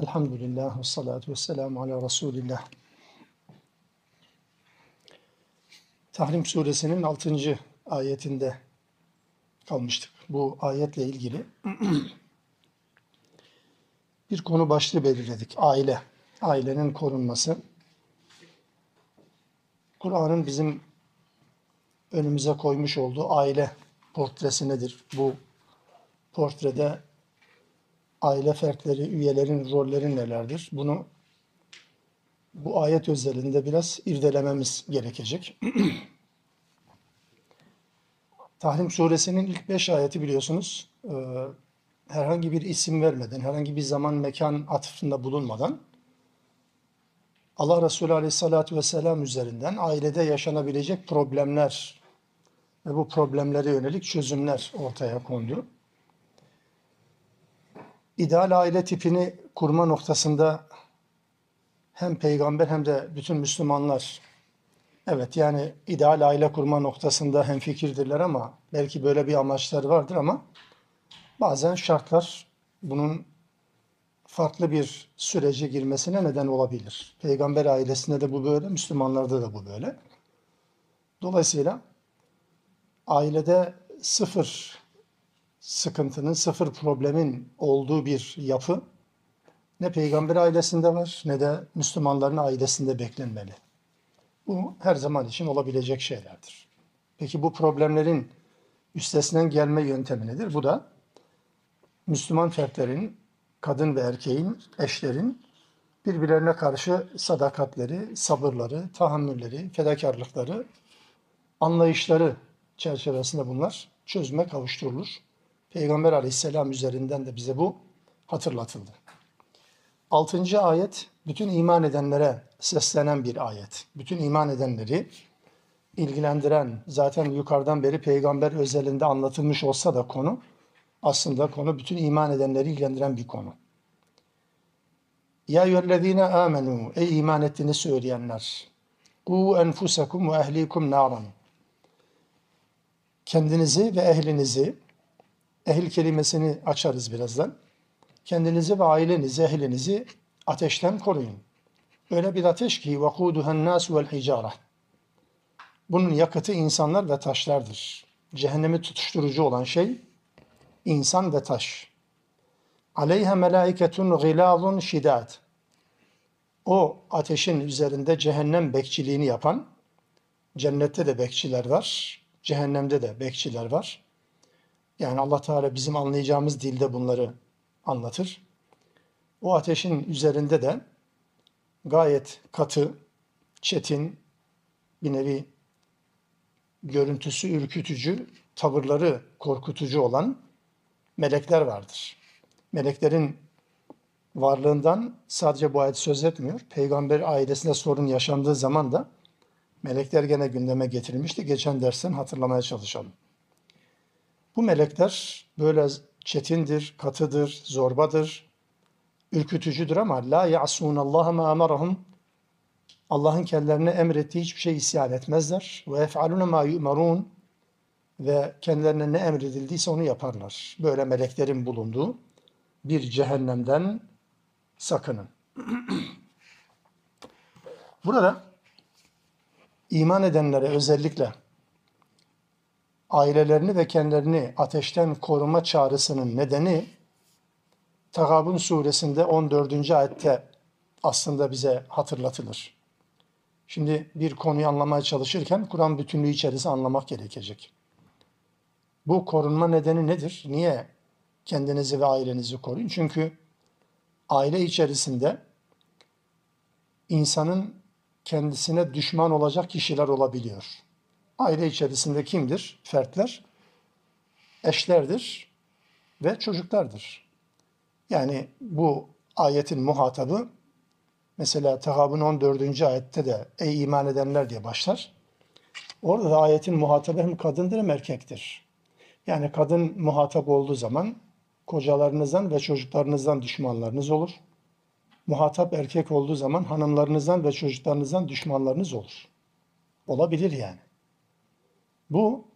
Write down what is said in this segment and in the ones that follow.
Elhamdülillah ve salatu ve selamu ala Resulillah. Tahrim suresinin 6. ayetinde kalmıştık. Bu ayetle ilgili bir konu başlığı belirledik. Aile, ailenin korunması. Kur'an'ın bizim önümüze koymuş olduğu aile portresi nedir? Bu portrede aile fertleri, üyelerin rolleri nelerdir? Bunu bu ayet özelinde biraz irdelememiz gerekecek. Tahrim suresinin ilk beş ayeti biliyorsunuz e, herhangi bir isim vermeden, herhangi bir zaman mekan atıfında bulunmadan Allah Resulü Aleyhisselatü Vesselam üzerinden ailede yaşanabilecek problemler ve bu problemlere yönelik çözümler ortaya kondu. İdeal aile tipini kurma noktasında hem peygamber hem de bütün Müslümanlar evet yani ideal aile kurma noktasında hem fikirdirler ama belki böyle bir amaçları vardır ama bazen şartlar bunun farklı bir sürece girmesine neden olabilir. Peygamber ailesinde de bu böyle, Müslümanlarda da bu böyle. Dolayısıyla ailede sıfır sıkıntının, sıfır problemin olduğu bir yapı ne peygamber ailesinde var ne de Müslümanların ailesinde beklenmeli. Bu her zaman için olabilecek şeylerdir. Peki bu problemlerin üstesinden gelme yöntemi nedir? Bu da Müslüman fertlerin, kadın ve erkeğin, eşlerin birbirlerine karşı sadakatleri, sabırları, tahammülleri, fedakarlıkları, anlayışları çerçevesinde bunlar çözüme kavuşturulur. Peygamber aleyhisselam üzerinden de bize bu hatırlatıldı. Altıncı ayet bütün iman edenlere seslenen bir ayet. Bütün iman edenleri ilgilendiren, zaten yukarıdan beri peygamber özelinde anlatılmış olsa da konu, aslında konu bütün iman edenleri ilgilendiren bir konu. Ya eyyühellezine amenu, ey iman ettiğini söyleyenler, ku enfusakum ve ehlikum naran. Kendinizi ve ehlinizi ehil kelimesini açarız birazdan. Kendinizi ve ailenizi, ehlinizi ateşten koruyun. Öyle bir ateş ki vakuduhan nas vel hicara. Bunun yakıtı insanlar ve taşlardır. Cehennemi tutuşturucu olan şey insan ve taş. Aleyha melaiketun gilazun şidat. O ateşin üzerinde cehennem bekçiliğini yapan, cennette de bekçiler var, cehennemde de bekçiler var. Yani Allah Teala bizim anlayacağımız dilde bunları anlatır. O ateşin üzerinde de gayet katı, çetin, bir nevi görüntüsü ürkütücü, tavırları korkutucu olan melekler vardır. Meleklerin varlığından sadece bu ayet söz etmiyor. Peygamber ailesinde sorun yaşandığı zaman da melekler gene gündeme getirilmişti. Geçen dersten hatırlamaya çalışalım. Bu melekler böyle çetindir, katıdır, zorbadır, ürkütücüdür ama la ya'sunallaha ma amarahum Allah'ın kendilerine emrettiği hiçbir şey isyan etmezler. Ve ef'alune ma yu'marun ve kendilerine ne emredildiyse onu yaparlar. Böyle meleklerin bulunduğu bir cehennemden sakının. Burada iman edenlere özellikle ailelerini ve kendilerini ateşten koruma çağrısının nedeni Tagabun suresinde 14. ayette aslında bize hatırlatılır. Şimdi bir konuyu anlamaya çalışırken Kur'an bütünlüğü içerisinde anlamak gerekecek. Bu korunma nedeni nedir? Niye kendinizi ve ailenizi koruyun? Çünkü aile içerisinde insanın kendisine düşman olacak kişiler olabiliyor. Aile içerisinde kimdir? Fertler, eşlerdir ve çocuklardır. Yani bu ayetin muhatabı mesela Tehab'ın 14. ayette de ey iman edenler diye başlar. Orada da ayetin muhatabı hem kadındır hem erkektir. Yani kadın muhatap olduğu zaman kocalarınızdan ve çocuklarınızdan düşmanlarınız olur. Muhatap erkek olduğu zaman hanımlarınızdan ve çocuklarınızdan düşmanlarınız olur. Olabilir yani. Bu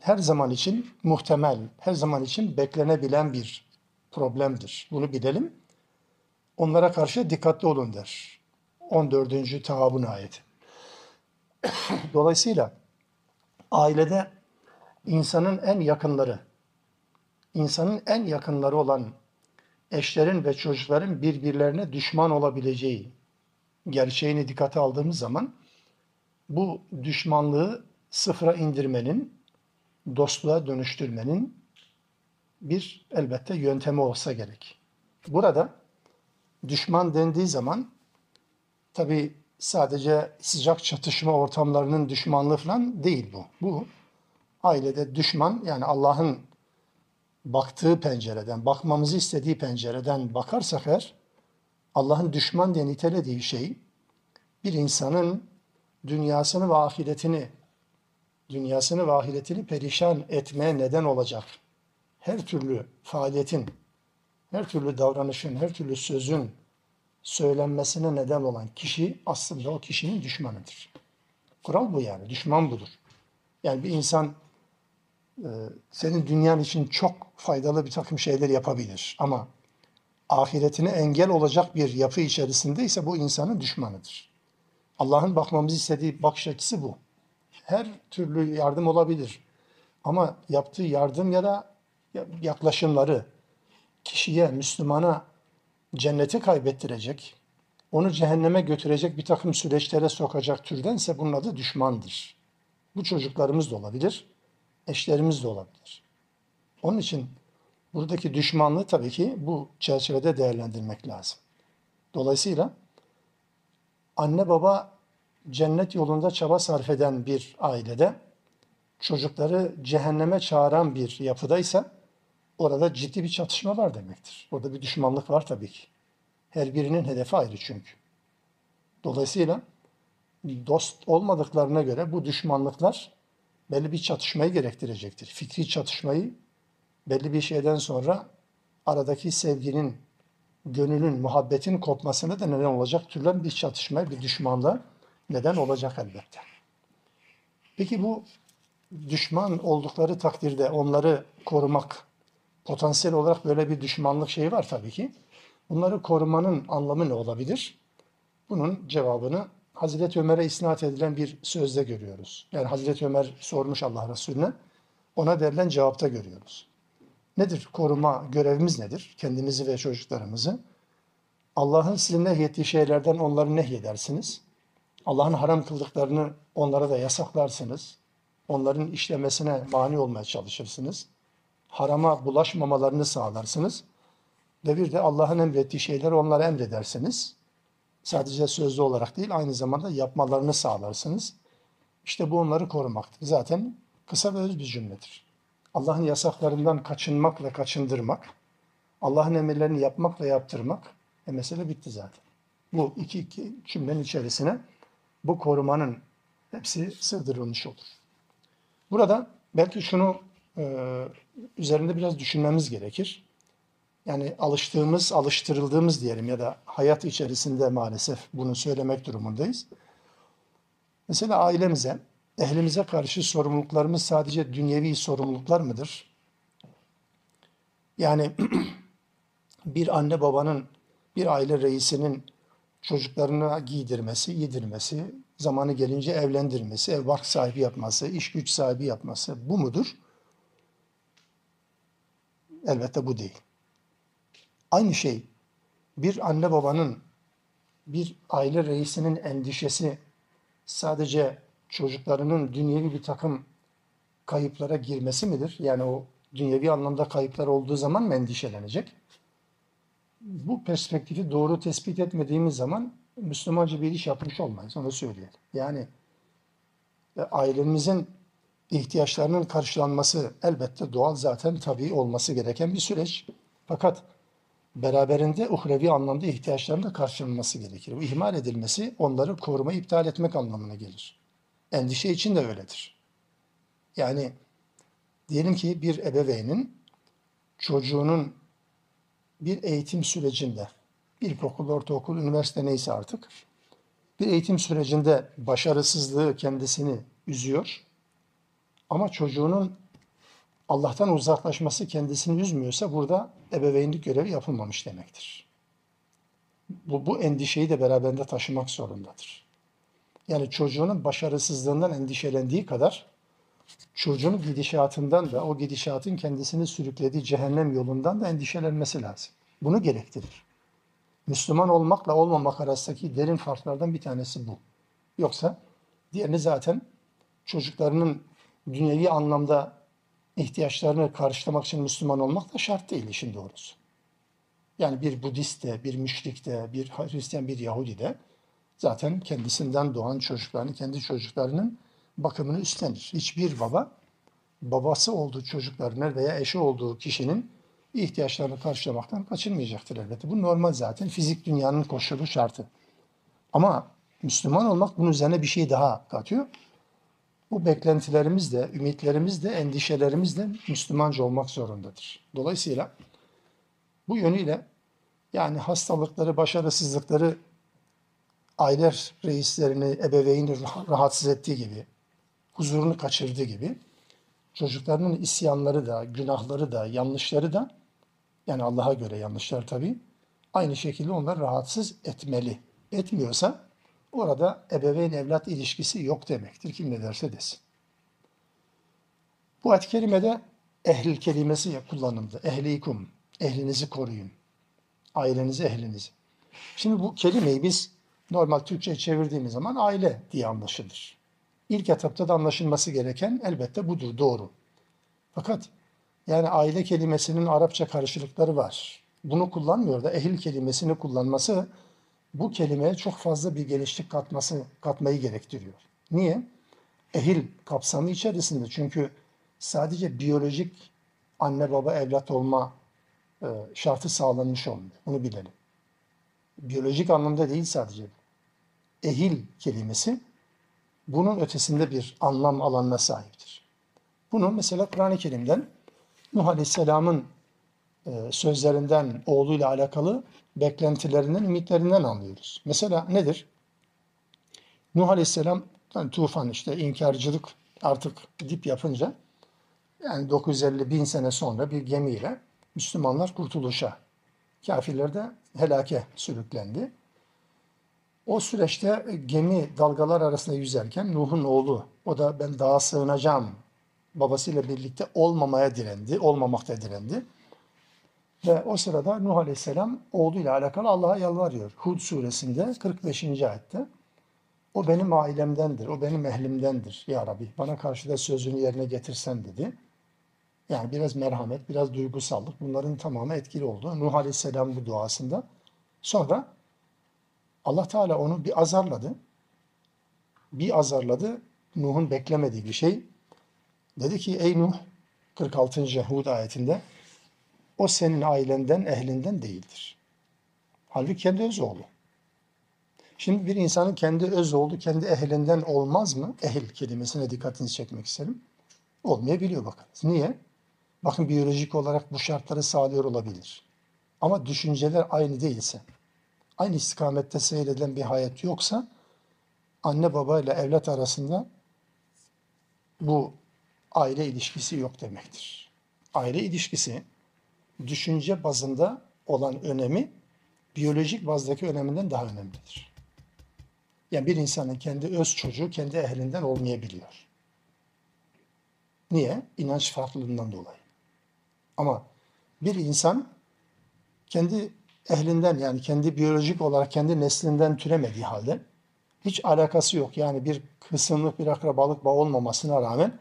her zaman için muhtemel, her zaman için beklenebilen bir problemdir. Bunu bilelim. Onlara karşı dikkatli olun der. 14. Tahabun ayeti. Dolayısıyla ailede insanın en yakınları, insanın en yakınları olan eşlerin ve çocukların birbirlerine düşman olabileceği gerçeğini dikkate aldığımız zaman bu düşmanlığı sıfıra indirmenin, dostluğa dönüştürmenin bir elbette yöntemi olsa gerek. Burada düşman dendiği zaman tabi sadece sıcak çatışma ortamlarının düşmanlığı falan değil bu. Bu ailede düşman yani Allah'ın baktığı pencereden, bakmamızı istediği pencereden bakarsak eğer Allah'ın düşman diye nitelediği şey bir insanın dünyasını ve ahiretini dünyasını ve ahiretini perişan etmeye neden olacak her türlü faaliyetin, her türlü davranışın, her türlü sözün söylenmesine neden olan kişi aslında o kişinin düşmanıdır. Kural bu yani, düşman budur. Yani bir insan e, senin dünyan için çok faydalı bir takım şeyler yapabilir ama ahiretine engel olacak bir yapı içerisindeyse bu insanın düşmanıdır. Allah'ın bakmamızı istediği bakış açısı bu. Her türlü yardım olabilir. Ama yaptığı yardım ya da yaklaşımları kişiye, Müslümana cenneti kaybettirecek, onu cehenneme götürecek bir takım süreçlere sokacak türdense bunun adı düşmandır. Bu çocuklarımız da olabilir, eşlerimiz de olabilir. Onun için buradaki düşmanlığı tabii ki bu çerçevede değerlendirmek lazım. Dolayısıyla anne baba cennet yolunda çaba sarf eden bir ailede çocukları cehenneme çağıran bir yapıdaysa orada ciddi bir çatışma var demektir. Orada bir düşmanlık var tabii ki. Her birinin hedefi ayrı çünkü. Dolayısıyla dost olmadıklarına göre bu düşmanlıklar belli bir çatışmayı gerektirecektir. Fikri çatışmayı belli bir şeyden sonra aradaki sevginin, gönülün, muhabbetin kopmasına da neden olacak türden bir çatışmaya, bir düşmanlığa neden olacak elbette. Peki bu düşman oldukları takdirde onları korumak, potansiyel olarak böyle bir düşmanlık şeyi var tabii ki. Bunları korumanın anlamı ne olabilir? Bunun cevabını Hazreti Ömer'e isnat edilen bir sözde görüyoruz. Yani Hazreti Ömer sormuş Allah Resulüne, ona verilen cevapta görüyoruz. Nedir koruma görevimiz nedir? Kendimizi ve çocuklarımızı. Allah'ın size nehyettiği şeylerden onları nehyedersiniz. Allah'ın haram kıldıklarını onlara da yasaklarsınız. Onların işlemesine mani olmaya çalışırsınız harama bulaşmamalarını sağlarsınız. Ve bir de Allah'ın emrettiği şeyleri onlara emredersiniz. Sadece sözlü olarak değil, aynı zamanda yapmalarını sağlarsınız. İşte bu onları korumaktır. Zaten kısa ve öz bir cümledir. Allah'ın yasaklarından kaçınmak ve kaçındırmak, Allah'ın emirlerini yapmak ve yaptırmak, e mesele bitti zaten. Bu iki, iki cümlenin içerisine bu korumanın hepsi sığdırılmış olur. Burada belki şunu e, üzerinde biraz düşünmemiz gerekir. Yani alıştığımız, alıştırıldığımız diyelim ya da hayat içerisinde maalesef bunu söylemek durumundayız. Mesela ailemize, ehlimize karşı sorumluluklarımız sadece dünyevi sorumluluklar mıdır? Yani bir anne babanın, bir aile reisinin çocuklarına giydirmesi, yedirmesi, zamanı gelince evlendirmesi, ev bark sahibi yapması, iş güç sahibi yapması bu mudur? Elbette bu değil. Aynı şey bir anne babanın, bir aile reisinin endişesi sadece çocuklarının dünyevi bir takım kayıplara girmesi midir? Yani o dünyevi anlamda kayıplar olduğu zaman mı endişelenecek? Bu perspektifi doğru tespit etmediğimiz zaman Müslümanca bir iş yapmış olmayız, onu söyleyelim. Yani e, ailemizin ihtiyaçlarının karşılanması elbette doğal zaten tabii olması gereken bir süreç. Fakat beraberinde uhrevi anlamda ihtiyaçların da karşılanması gerekir. Bu ihmal edilmesi onları koruma, iptal etmek anlamına gelir. Endişe için de öyledir. Yani diyelim ki bir ebeveynin çocuğunun bir eğitim sürecinde, ilkokul, ortaokul, üniversite neyse artık, bir eğitim sürecinde başarısızlığı kendisini üzüyor ama çocuğunun Allah'tan uzaklaşması kendisini üzmüyorsa burada ebeveynlik görevi yapılmamış demektir. bu, bu endişeyi de beraberinde taşımak zorundadır. Yani çocuğunun başarısızlığından endişelendiği kadar çocuğun gidişatından da o gidişatın kendisini sürüklediği cehennem yolundan da endişelenmesi lazım. Bunu gerektirir. Müslüman olmakla olmamak arasındaki derin farklardan bir tanesi bu. Yoksa diğerini zaten çocuklarının dünyevi anlamda ihtiyaçlarını karşılamak için Müslüman olmak da şart değil işin doğrusu. Yani bir Budist de, bir müşrik de, bir Hristiyan, bir Yahudi de zaten kendisinden doğan çocuklarını, kendi çocuklarının bakımını üstlenir. Hiçbir baba babası olduğu çocuklarına veya eşi olduğu kişinin ihtiyaçlarını karşılamaktan kaçınmayacaktır elbette. Bu normal zaten fizik dünyanın koşulu şartı. Ama Müslüman olmak bunun üzerine bir şey daha katıyor. Bu beklentilerimiz de, ümitlerimiz de, endişelerimiz de Müslümanca olmak zorundadır. Dolayısıyla bu yönüyle yani hastalıkları, başarısızlıkları aile reislerini, ebeveyni rahatsız ettiği gibi, huzurunu kaçırdığı gibi çocuklarının isyanları da, günahları da, yanlışları da yani Allah'a göre yanlışlar tabii aynı şekilde onları rahatsız etmeli. Etmiyorsa orada ebeveyn evlat ilişkisi yok demektir. Kim ne derse desin. Bu ayet-i kerimede ehlil kelimesi kullanıldı. Ehlikum, ehlinizi koruyun. Ailenizi, ehlinizi. Şimdi bu kelimeyi biz normal Türkçe çevirdiğimiz zaman aile diye anlaşılır. İlk etapta da anlaşılması gereken elbette budur, doğru. Fakat yani aile kelimesinin Arapça karşılıkları var. Bunu kullanmıyor da ehil kelimesini kullanması bu kelimeye çok fazla bir gelişlik katması katmayı gerektiriyor. Niye? Ehil kapsamı içerisinde çünkü sadece biyolojik anne baba evlat olma e, şartı sağlanmış olmuyor. Bunu bilelim. Biyolojik anlamda değil sadece. Ehil kelimesi bunun ötesinde bir anlam alanına sahiptir. Bunu mesela Kur'an-ı Kerim'den Nuh Aleyhisselam'ın e, sözlerinden, oğluyla alakalı beklentilerinden, ümitlerinden anlıyoruz. Mesela nedir? Nuh Aleyhisselam yani tufan işte inkarcılık artık dip yapınca yani 950 bin sene sonra bir gemiyle Müslümanlar kurtuluşa, kafirler de helake sürüklendi. O süreçte gemi dalgalar arasında yüzerken Nuh'un oğlu, o da ben dağa sığınacağım babasıyla birlikte olmamaya direndi, olmamakta direndi. Ve o sırada Nuh Aleyhisselam oğluyla alakalı Allah'a yalvarıyor. Hud suresinde 45. ayette. O benim ailemdendir, o benim ehlimdendir ya Rabbi. Bana karşı da sözünü yerine getirsen dedi. Yani biraz merhamet, biraz duygusallık bunların tamamı etkili oldu. Nuh Aleyhisselam bu duasında. Sonra Allah Teala onu bir azarladı. Bir azarladı. Nuh'un beklemediği bir şey. Dedi ki ey Nuh 46. Hud ayetinde o senin ailenden, ehlinden değildir. Halbuki kendi öz oğlu. Şimdi bir insanın kendi öz oğlu, kendi ehlinden olmaz mı? Ehil kelimesine dikkatinizi çekmek isterim. Olmayabiliyor bakınız. Niye? Bakın biyolojik olarak bu şartları sağlıyor olabilir. Ama düşünceler aynı değilse, aynı istikamette seyredilen bir hayat yoksa, anne baba ile evlat arasında bu aile ilişkisi yok demektir. Aile ilişkisi düşünce bazında olan önemi biyolojik bazdaki öneminden daha önemlidir. Yani bir insanın kendi öz çocuğu kendi ehlinden olmayabiliyor. Niye? İnanç farklılığından dolayı. Ama bir insan kendi ehlinden yani kendi biyolojik olarak kendi neslinden türemediği halde hiç alakası yok. Yani bir kısımlık bir akrabalık bağı olmamasına rağmen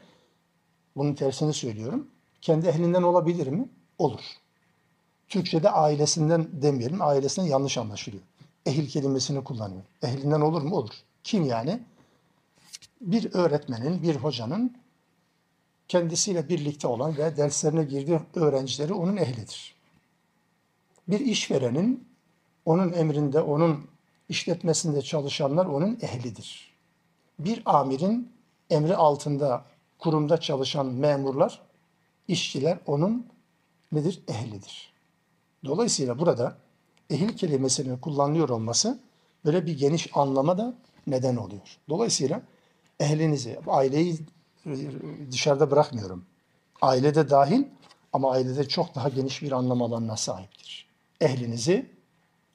bunun tersini söylüyorum. Kendi ehlinden olabilir mi? Olur. Türkçe'de ailesinden demeyelim. Ailesinden yanlış anlaşılıyor. Ehil kelimesini kullanıyor. Ehlinden olur mu? Olur. Kim yani? Bir öğretmenin, bir hocanın kendisiyle birlikte olan ve derslerine girdiği öğrencileri onun ehlidir. Bir işverenin onun emrinde, onun işletmesinde çalışanlar onun ehlidir. Bir amirin emri altında kurumda çalışan memurlar, işçiler onun nedir? Ehlidir. Dolayısıyla burada ehil kelimesinin kullanılıyor olması böyle bir geniş anlama da neden oluyor. Dolayısıyla ehlinizi, aileyi dışarıda bırakmıyorum. Ailede dahil ama ailede çok daha geniş bir anlam alanına sahiptir. Ehlinizi,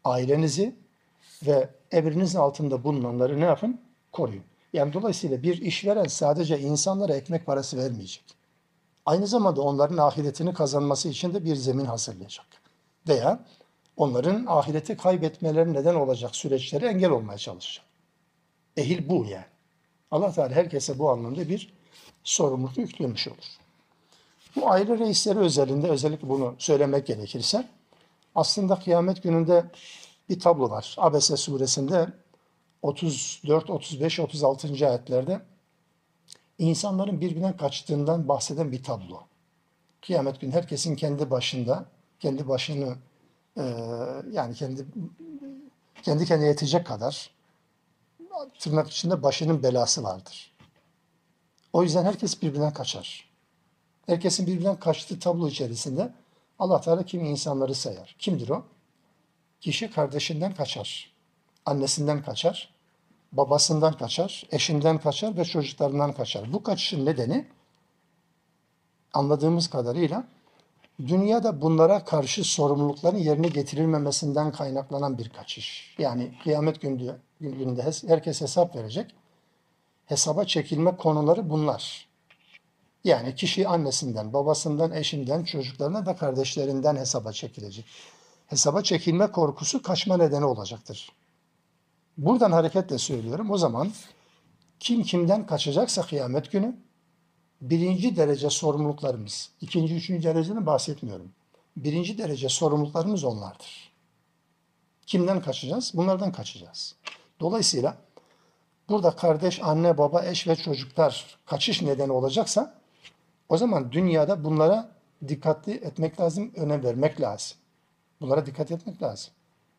ailenizi ve emrinizin altında bulunanları ne yapın? Koruyun. Yani dolayısıyla bir işveren sadece insanlara ekmek parası vermeyecek. Aynı zamanda onların ahiretini kazanması için de bir zemin hazırlayacak. Veya onların ahireti kaybetmeleri neden olacak süreçlere engel olmaya çalışacak. Ehil bu yani. Allah Teala herkese bu anlamda bir sorumluluk yüklemiş olur. Bu aile reisleri özelinde özellikle bunu söylemek gerekirse aslında kıyamet gününde bir tablo var. Abese suresinde 34, 35, 36. ayetlerde insanların birbirinden kaçtığından bahseden bir tablo. Kıyamet günü herkesin kendi başında, kendi başını e, yani kendi kendi kendine yetecek kadar tırnak içinde başının belası vardır. O yüzden herkes birbirinden kaçar. Herkesin birbirinden kaçtığı tablo içerisinde Allah Teala kimi insanları sayar. Kimdir o? Kişi kardeşinden kaçar. Annesinden kaçar. Babasından kaçar. Eşinden kaçar ve çocuklarından kaçar. Bu kaçışın nedeni anladığımız kadarıyla dünyada bunlara karşı sorumlulukların yerine getirilmemesinden kaynaklanan bir kaçış. Yani kıyamet günü, gününde herkes hesap verecek. Hesaba çekilme konuları bunlar. Yani kişi annesinden, babasından, eşinden, çocuklarına ve kardeşlerinden hesaba çekilecek. Hesaba çekilme korkusu kaçma nedeni olacaktır. Buradan hareketle söylüyorum. O zaman kim kimden kaçacaksa kıyamet günü birinci derece sorumluluklarımız, ikinci, üçüncü dereceden bahsetmiyorum. Birinci derece sorumluluklarımız onlardır. Kimden kaçacağız? Bunlardan kaçacağız. Dolayısıyla burada kardeş, anne, baba, eş ve çocuklar kaçış nedeni olacaksa o zaman dünyada bunlara dikkatli etmek lazım, önem vermek lazım. Bunlara dikkat etmek lazım.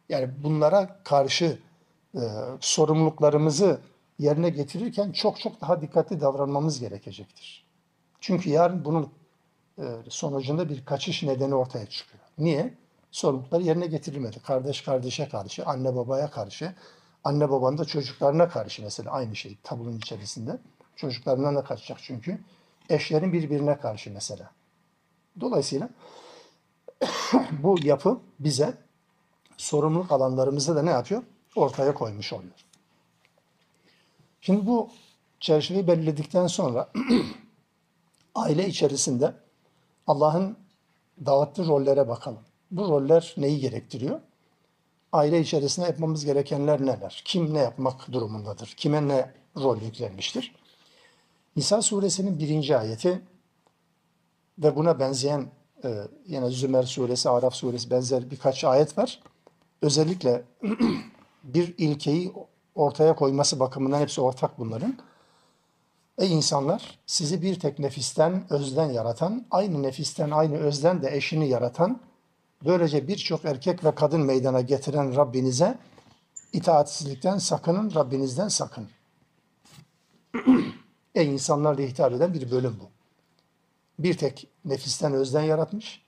Yani bunlara karşı e, sorumluluklarımızı yerine getirirken çok çok daha dikkatli davranmamız gerekecektir. Çünkü yarın bunun e, sonucunda bir kaçış nedeni ortaya çıkıyor. Niye? Sorumluluklar yerine getirilmedi. Kardeş kardeşe karşı, anne babaya karşı, anne babanın da çocuklarına karşı mesela aynı şey tablonun içerisinde. Çocuklarına da kaçacak çünkü. Eşlerin birbirine karşı mesela. Dolayısıyla bu yapı bize sorumluluk alanlarımızı da ne yapıyor? Ortaya koymuş oluyor. Şimdi bu çerçeveyi belirledikten sonra aile içerisinde Allah'ın dağıttığı rollere bakalım. Bu roller neyi gerektiriyor? Aile içerisinde yapmamız gerekenler neler? Kim ne yapmak durumundadır? Kime ne rol yüklenmiştir? Nisa suresinin birinci ayeti ve buna benzeyen e, yine Zümer suresi, Araf suresi benzer birkaç ayet var. Özellikle bir ilkeyi ortaya koyması bakımından hepsi ortak bunların. Ey insanlar sizi bir tek nefisten, özden yaratan, aynı nefisten, aynı özden de eşini yaratan, böylece birçok erkek ve kadın meydana getiren Rabbinize itaatsizlikten sakının, Rabbinizden sakın. Ey insanlar diye hitap eden bir bölüm bu. Bir tek nefisten özden yaratmış.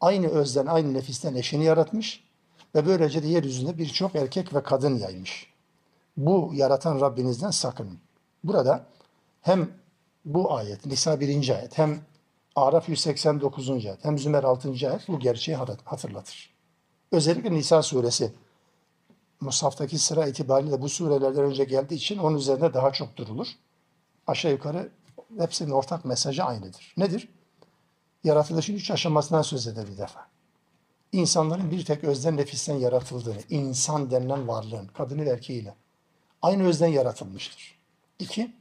Aynı özden, aynı nefisten eşini yaratmış. Ve böylece de yeryüzünde birçok erkek ve kadın yaymış. Bu yaratan Rabbinizden sakının. Burada hem bu ayet, Nisa 1. ayet, hem Araf 189. ayet, hem Zümer 6. ayet bu gerçeği hatırlatır. Özellikle Nisa suresi Musaftaki sıra itibariyle bu surelerden önce geldiği için onun üzerinde daha çok durulur. Aşağı yukarı hepsinin ortak mesajı aynıdır. Nedir? Yaratılışın üç aşamasından söz eder bir defa. İnsanların bir tek özden nefisten yaratıldığını, insan denilen varlığın, kadını ve erkeğiyle aynı özden yaratılmıştır. İki,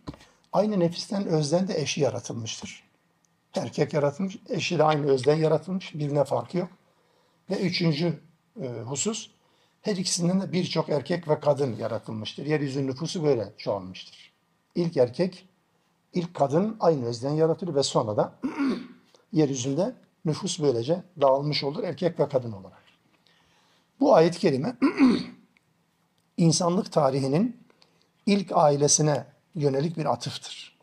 aynı nefisten özden de eşi yaratılmıştır. Erkek yaratılmış, eşi de aynı özden yaratılmış, birine farkı yok. Ve üçüncü e, husus, her ikisinden de birçok erkek ve kadın yaratılmıştır. Yeryüzünün nüfusu böyle çoğalmıştır. İlk erkek, ilk kadın aynı özden yaratılır ve sonra da yeryüzünde nüfus böylece dağılmış olur erkek ve kadın olarak. Bu ayet-i kerime insanlık tarihinin ilk ailesine yönelik bir atıftır.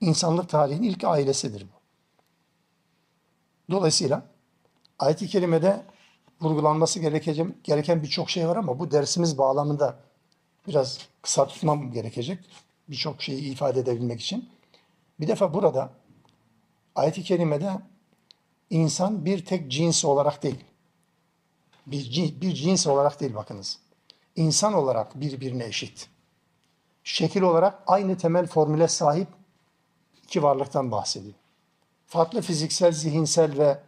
İnsanlık tarihinin ilk ailesidir bu. Dolayısıyla ayet-i kerimede vurgulanması gereken, gereken birçok şey var ama bu dersimiz bağlamında biraz kısa tutmam gerekecek. Birçok şeyi ifade edebilmek için. Bir defa burada ayet-i kerimede insan bir tek cins olarak değil. Bir, bir cins olarak değil bakınız. insan olarak birbirine eşit. Şekil olarak aynı temel formüle sahip iki varlıktan bahsediyor. Farklı fiziksel, zihinsel ve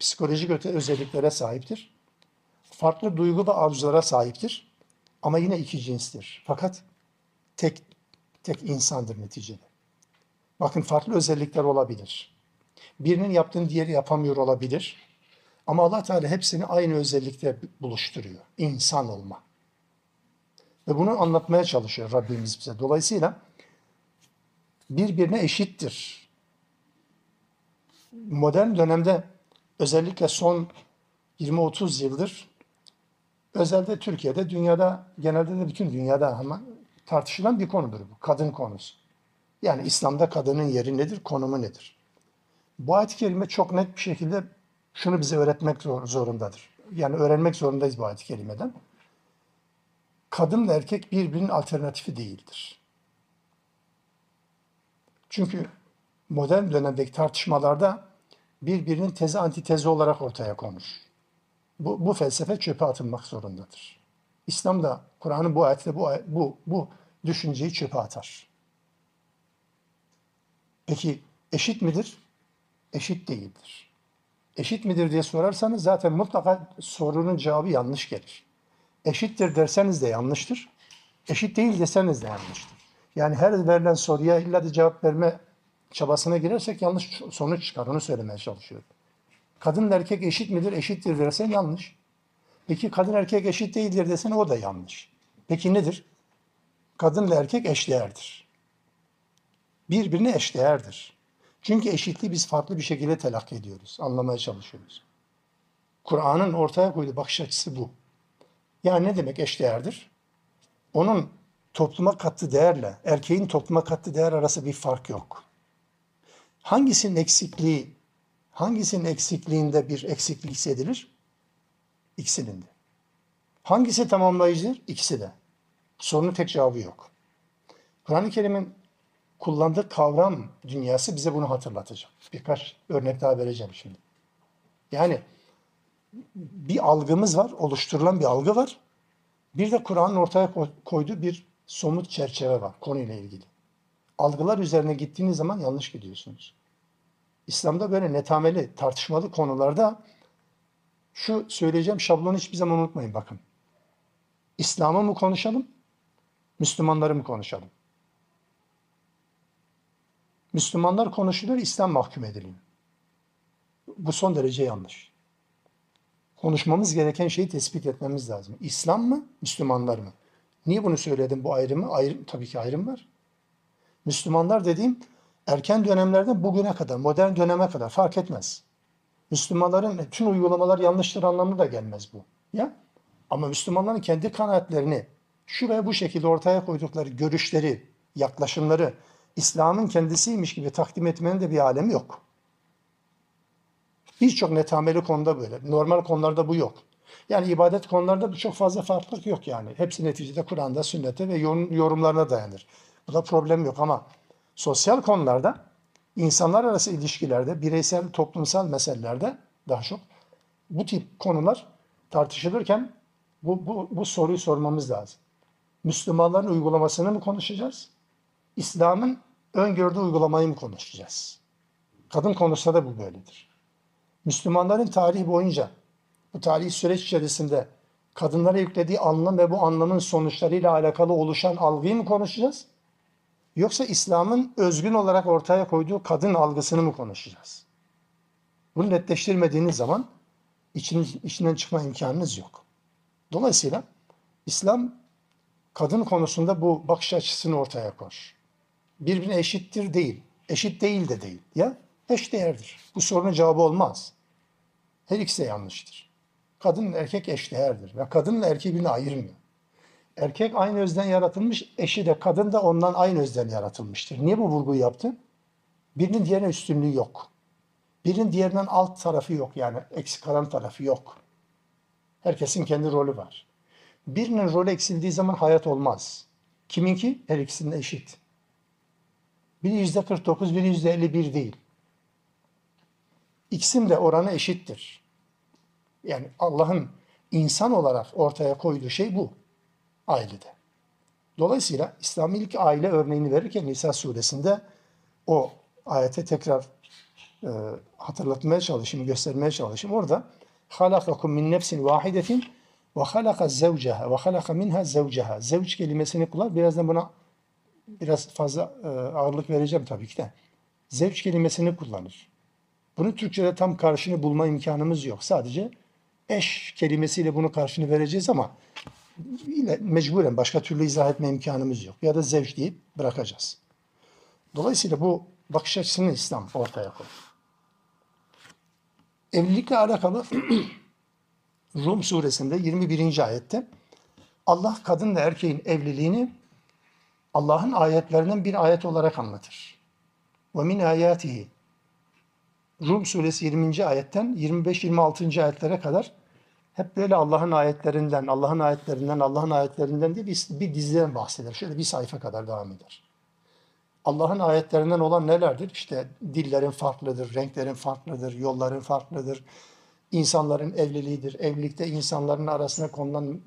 psikolojik öte özelliklere sahiptir. Farklı duygu ve arzulara sahiptir. Ama yine iki cinstir. Fakat tek tek insandır neticede. Bakın farklı özellikler olabilir. Birinin yaptığını diğeri yapamıyor olabilir. Ama Allah Teala hepsini aynı özellikte buluşturuyor. İnsan olma. Ve bunu anlatmaya çalışıyor Rabbimiz bize. Dolayısıyla birbirine eşittir. Modern dönemde özellikle son 20-30 yıldır özelde Türkiye'de, dünyada, genelde de bütün dünyada ama tartışılan bir konudur bu. Kadın konusu. Yani İslam'da kadının yeri nedir, konumu nedir? Bu ayet-i kerime çok net bir şekilde şunu bize öğretmek zorundadır. Yani öğrenmek zorundayız bu ayet-i kerimeden. Kadınla erkek birbirinin alternatifi değildir. Çünkü modern dönemdeki tartışmalarda birbirinin tezi antitezi olarak ortaya konur. Bu, bu felsefe çöpe atılmak zorundadır. İslam da Kur'an'ın bu ayette bu, bu, bu düşünceyi çöpe atar. Peki eşit midir? Eşit değildir. Eşit midir diye sorarsanız zaten mutlaka sorunun cevabı yanlış gelir. Eşittir derseniz de yanlıştır. Eşit değil deseniz de yanlıştır. Yani her verilen soruya illa da cevap verme çabasına girersek yanlış sonuç çıkar. Onu söylemeye çalışıyorum. Kadın erkek eşit midir? Eşittir dersen yanlış. Peki kadın erkek eşit değildir desen o da yanlış. Peki nedir? Kadınla erkek eşdeğerdir. Birbirine eşdeğerdir. Çünkü eşitliği biz farklı bir şekilde telakki ediyoruz, anlamaya çalışıyoruz. Kur'an'ın ortaya koyduğu bakış açısı bu. Yani ne demek eşdeğerdir? Onun topluma kattığı değerle erkeğin topluma kattığı değer arası bir fark yok. Hangisinin eksikliği, hangisinin eksikliğinde bir eksiklik hissedilir? İkisinin de. Hangisi tamamlayıcıdır? İkisi de. Sorunun tek cevabı yok. Kur'an-ı Kerim'in kullandığı kavram dünyası bize bunu hatırlatacak. Birkaç örnek daha vereceğim şimdi. Yani bir algımız var, oluşturulan bir algı var. Bir de Kur'an'ın ortaya koyduğu bir somut çerçeve var konuyla ilgili. Algılar üzerine gittiğiniz zaman yanlış gidiyorsunuz. İslam'da böyle netameli, tartışmalı konularda şu söyleyeceğim şablonu hiçbir zaman unutmayın bakın. İslam'ı mı konuşalım, Müslümanları mı konuşalım? Müslümanlar konuşuluyor, İslam mahkum ediliyor. Bu son derece yanlış. Konuşmamız gereken şeyi tespit etmemiz lazım. İslam mı, Müslümanlar mı? Niye bunu söyledim bu ayrımı? Ayrım, tabii ki ayrım var. Müslümanlar dediğim erken dönemlerden bugüne kadar, modern döneme kadar fark etmez. Müslümanların tüm uygulamalar yanlıştır anlamına da gelmez bu. Ya? Ama Müslümanların kendi kanaatlerini şu ve bu şekilde ortaya koydukları görüşleri, yaklaşımları İslam'ın kendisiymiş gibi takdim etmenin de bir alemi yok. Birçok netameli konuda böyle. Normal konularda bu yok. Yani ibadet konularında da çok fazla farklılık yok yani. Hepsi neticede Kur'an'da, sünnete ve yorumlarına dayanır. Bu da problem yok ama sosyal konularda, insanlar arası ilişkilerde, bireysel, toplumsal meselelerde daha çok bu tip konular tartışılırken bu, bu, bu soruyu sormamız lazım. Müslümanların uygulamasını mı konuşacağız? İslam'ın öngördüğü uygulamayı mı konuşacağız? Kadın konusunda da bu böyledir. Müslümanların tarihi boyunca bu tarihi süreç içerisinde kadınlara yüklediği anlam ve bu anlamın sonuçlarıyla alakalı oluşan algıyı mı konuşacağız? Yoksa İslam'ın özgün olarak ortaya koyduğu kadın algısını mı konuşacağız? Bunu netleştirmediğiniz zaman için, içinden çıkma imkanınız yok. Dolayısıyla İslam kadın konusunda bu bakış açısını ortaya koyar. Birbirine eşittir değil. Eşit değil de değil. Ya eşdeğerdir. Bu sorunun cevabı olmaz. Her ikisi de yanlıştır. Kadın erkek eşdeğerdir. Ve kadınla erkeği birbirine ayırmıyor. Erkek aynı özden yaratılmış, eşi de kadın da ondan aynı özden yaratılmıştır. Niye bu vurguyu yaptı? Birinin diğerine üstünlüğü yok. Birinin diğerinden alt tarafı yok yani eksik kalan tarafı yok. Herkesin kendi rolü var. Birinin rolü eksildiği zaman hayat olmaz. Kiminki? Her ikisinin eşit. Biri yüzde 49, biri yüzde 51 değil. İkisinin de oranı eşittir. Yani Allah'ın insan olarak ortaya koyduğu şey bu. ailede. Dolayısıyla İslami ilk aile örneğini verirken Nisa suresinde o ayete tekrar e, hatırlatmaya çalışayım, göstermeye çalışayım. Orada halakakum min nefsin vahidetin ve halaka zevceha ve halaka minha zevceha. Zevç kelimesini kullan. Birazdan buna biraz fazla e, ağırlık vereceğim tabii ki de. Zevç kelimesini kullanır. Bunu Türkçe'de tam karşını bulma imkanımız yok. Sadece eş kelimesiyle bunu karşını vereceğiz ama yine mecburen başka türlü izah etme imkanımız yok. Ya da zevç deyip bırakacağız. Dolayısıyla bu bakış açısını İslam ortaya koyuyor. Evlilikle alakalı Rum suresinde 21. ayette Allah kadınla erkeğin evliliğini Allah'ın ayetlerinden bir ayet olarak anlatır. Ve min ayatihi Rum suresi 20. ayetten 25-26. ayetlere kadar hep böyle Allah'ın ayetlerinden, Allah'ın ayetlerinden, Allah'ın ayetlerinden diye bir, bir diziden bahseder. Şöyle bir sayfa kadar devam eder. Allah'ın ayetlerinden olan nelerdir? İşte dillerin farklıdır, renklerin farklıdır, yolların farklıdır. İnsanların evliliğidir. Evlilikte insanların arasına konulan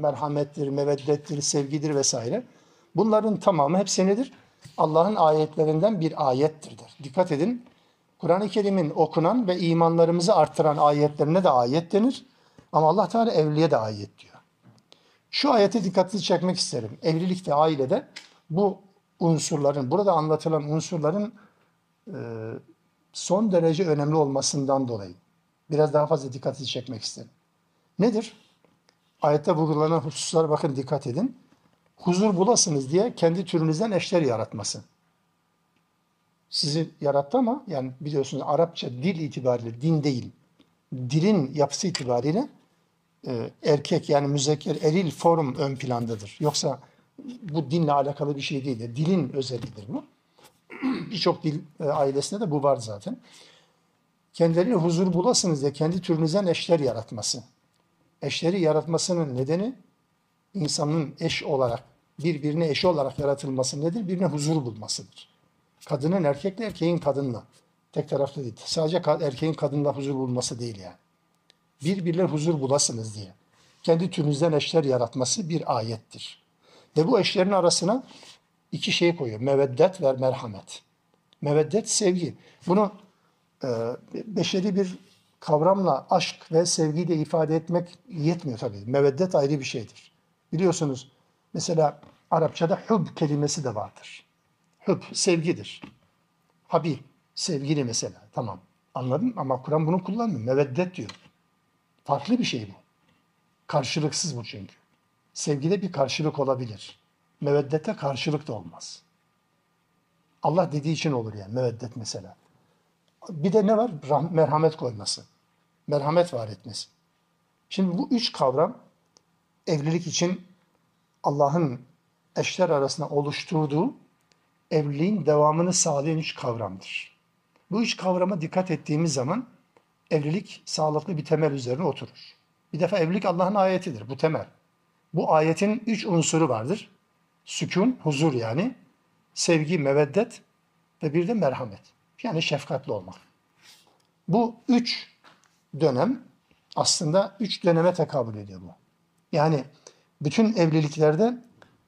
merhamettir, meveddettir, sevgidir vesaire. Bunların tamamı hepsi nedir? Allah'ın ayetlerinden bir ayettir der. Dikkat edin. Kur'an-ı Kerim'in okunan ve imanlarımızı arttıran ayetlerine de ayet denir. Ama Allah Teala evliliğe de ayet diyor. Şu ayete dikkatinizi çekmek isterim. Evlilikte, ailede bu unsurların, burada anlatılan unsurların e, son derece önemli olmasından dolayı biraz daha fazla dikkatinizi çekmek isterim. Nedir? Ayette vurgulanan hususlara bakın dikkat edin. Huzur bulasınız diye kendi türünüzden eşler yaratması. Sizi yarattı ama yani biliyorsunuz Arapça dil itibariyle din değil. Dilin yapısı itibariyle e, erkek yani müzekker eril form ön plandadır. Yoksa bu dinle alakalı bir şey değil. Dilin özelliğidir bu. Birçok dil e, ailesinde de bu var zaten. Kendilerine huzur bulasınız diye kendi türünüzden eşler yaratması. Eşleri yaratmasının nedeni insanın eş olarak, birbirine eş olarak yaratılması nedir? Birine huzur bulmasıdır. Kadının erkekle, erkeğin kadınla. Tek taraflı değil. Sadece erkeğin kadınla huzur bulması değil yani. Birbirine huzur bulasınız diye. Kendi türünüzden eşler yaratması bir ayettir. Ve bu eşlerin arasına iki şey koyuyor. Meveddet ve merhamet. Meveddet sevgi. Bunu e, beşeri bir kavramla aşk ve sevgiyi de ifade etmek yetmiyor tabii. Meveddet ayrı bir şeydir. Biliyorsunuz mesela Arapçada hub kelimesi de vardır. Hub sevgidir. Habib sevgili mesela. Tamam anladım ama Kur'an bunu kullanmıyor. Meveddet diyor. Farklı bir şey bu. Karşılıksız bu çünkü. Sevgide bir karşılık olabilir. Meveddete karşılık da olmaz. Allah dediği için olur yani meveddet mesela. Bir de ne var? Merhamet koyması. Merhamet var etmesi. Şimdi bu üç kavram evlilik için Allah'ın eşler arasında oluşturduğu evliliğin devamını sağlayan üç kavramdır. Bu üç kavrama dikkat ettiğimiz zaman evlilik sağlıklı bir temel üzerine oturur. Bir defa evlilik Allah'ın ayetidir. Bu temel. Bu ayetin üç unsuru vardır. Sükun, huzur yani. Sevgi, meveddet ve bir de merhamet. Yani şefkatli olmak. Bu üç dönem aslında üç döneme tekabül ediyor bu. Yani bütün evliliklerde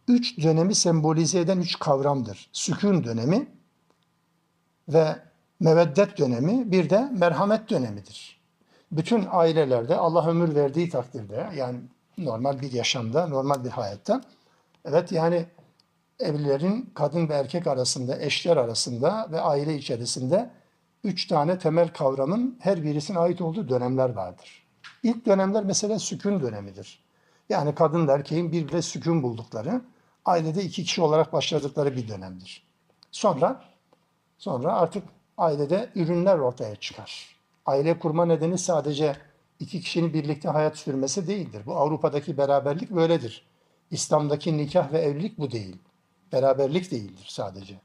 üç dönemi sembolize eden üç kavramdır. Sükun dönemi ve meveddet dönemi bir de merhamet dönemidir. Bütün ailelerde Allah ömür verdiği takdirde yani normal bir yaşamda, normal bir hayatta evet yani evlilerin kadın ve erkek arasında, eşler arasında ve aile içerisinde üç tane temel kavramın her birisine ait olduğu dönemler vardır. İlk dönemler mesela sükun dönemidir. Yani kadın erkeğin birbirine sükun buldukları, ailede iki kişi olarak başladıkları bir dönemdir. Sonra sonra artık ailede ürünler ortaya çıkar. Aile kurma nedeni sadece iki kişinin birlikte hayat sürmesi değildir. Bu Avrupa'daki beraberlik böyledir. İslam'daki nikah ve evlilik bu değil. Beraberlik değildir sadece.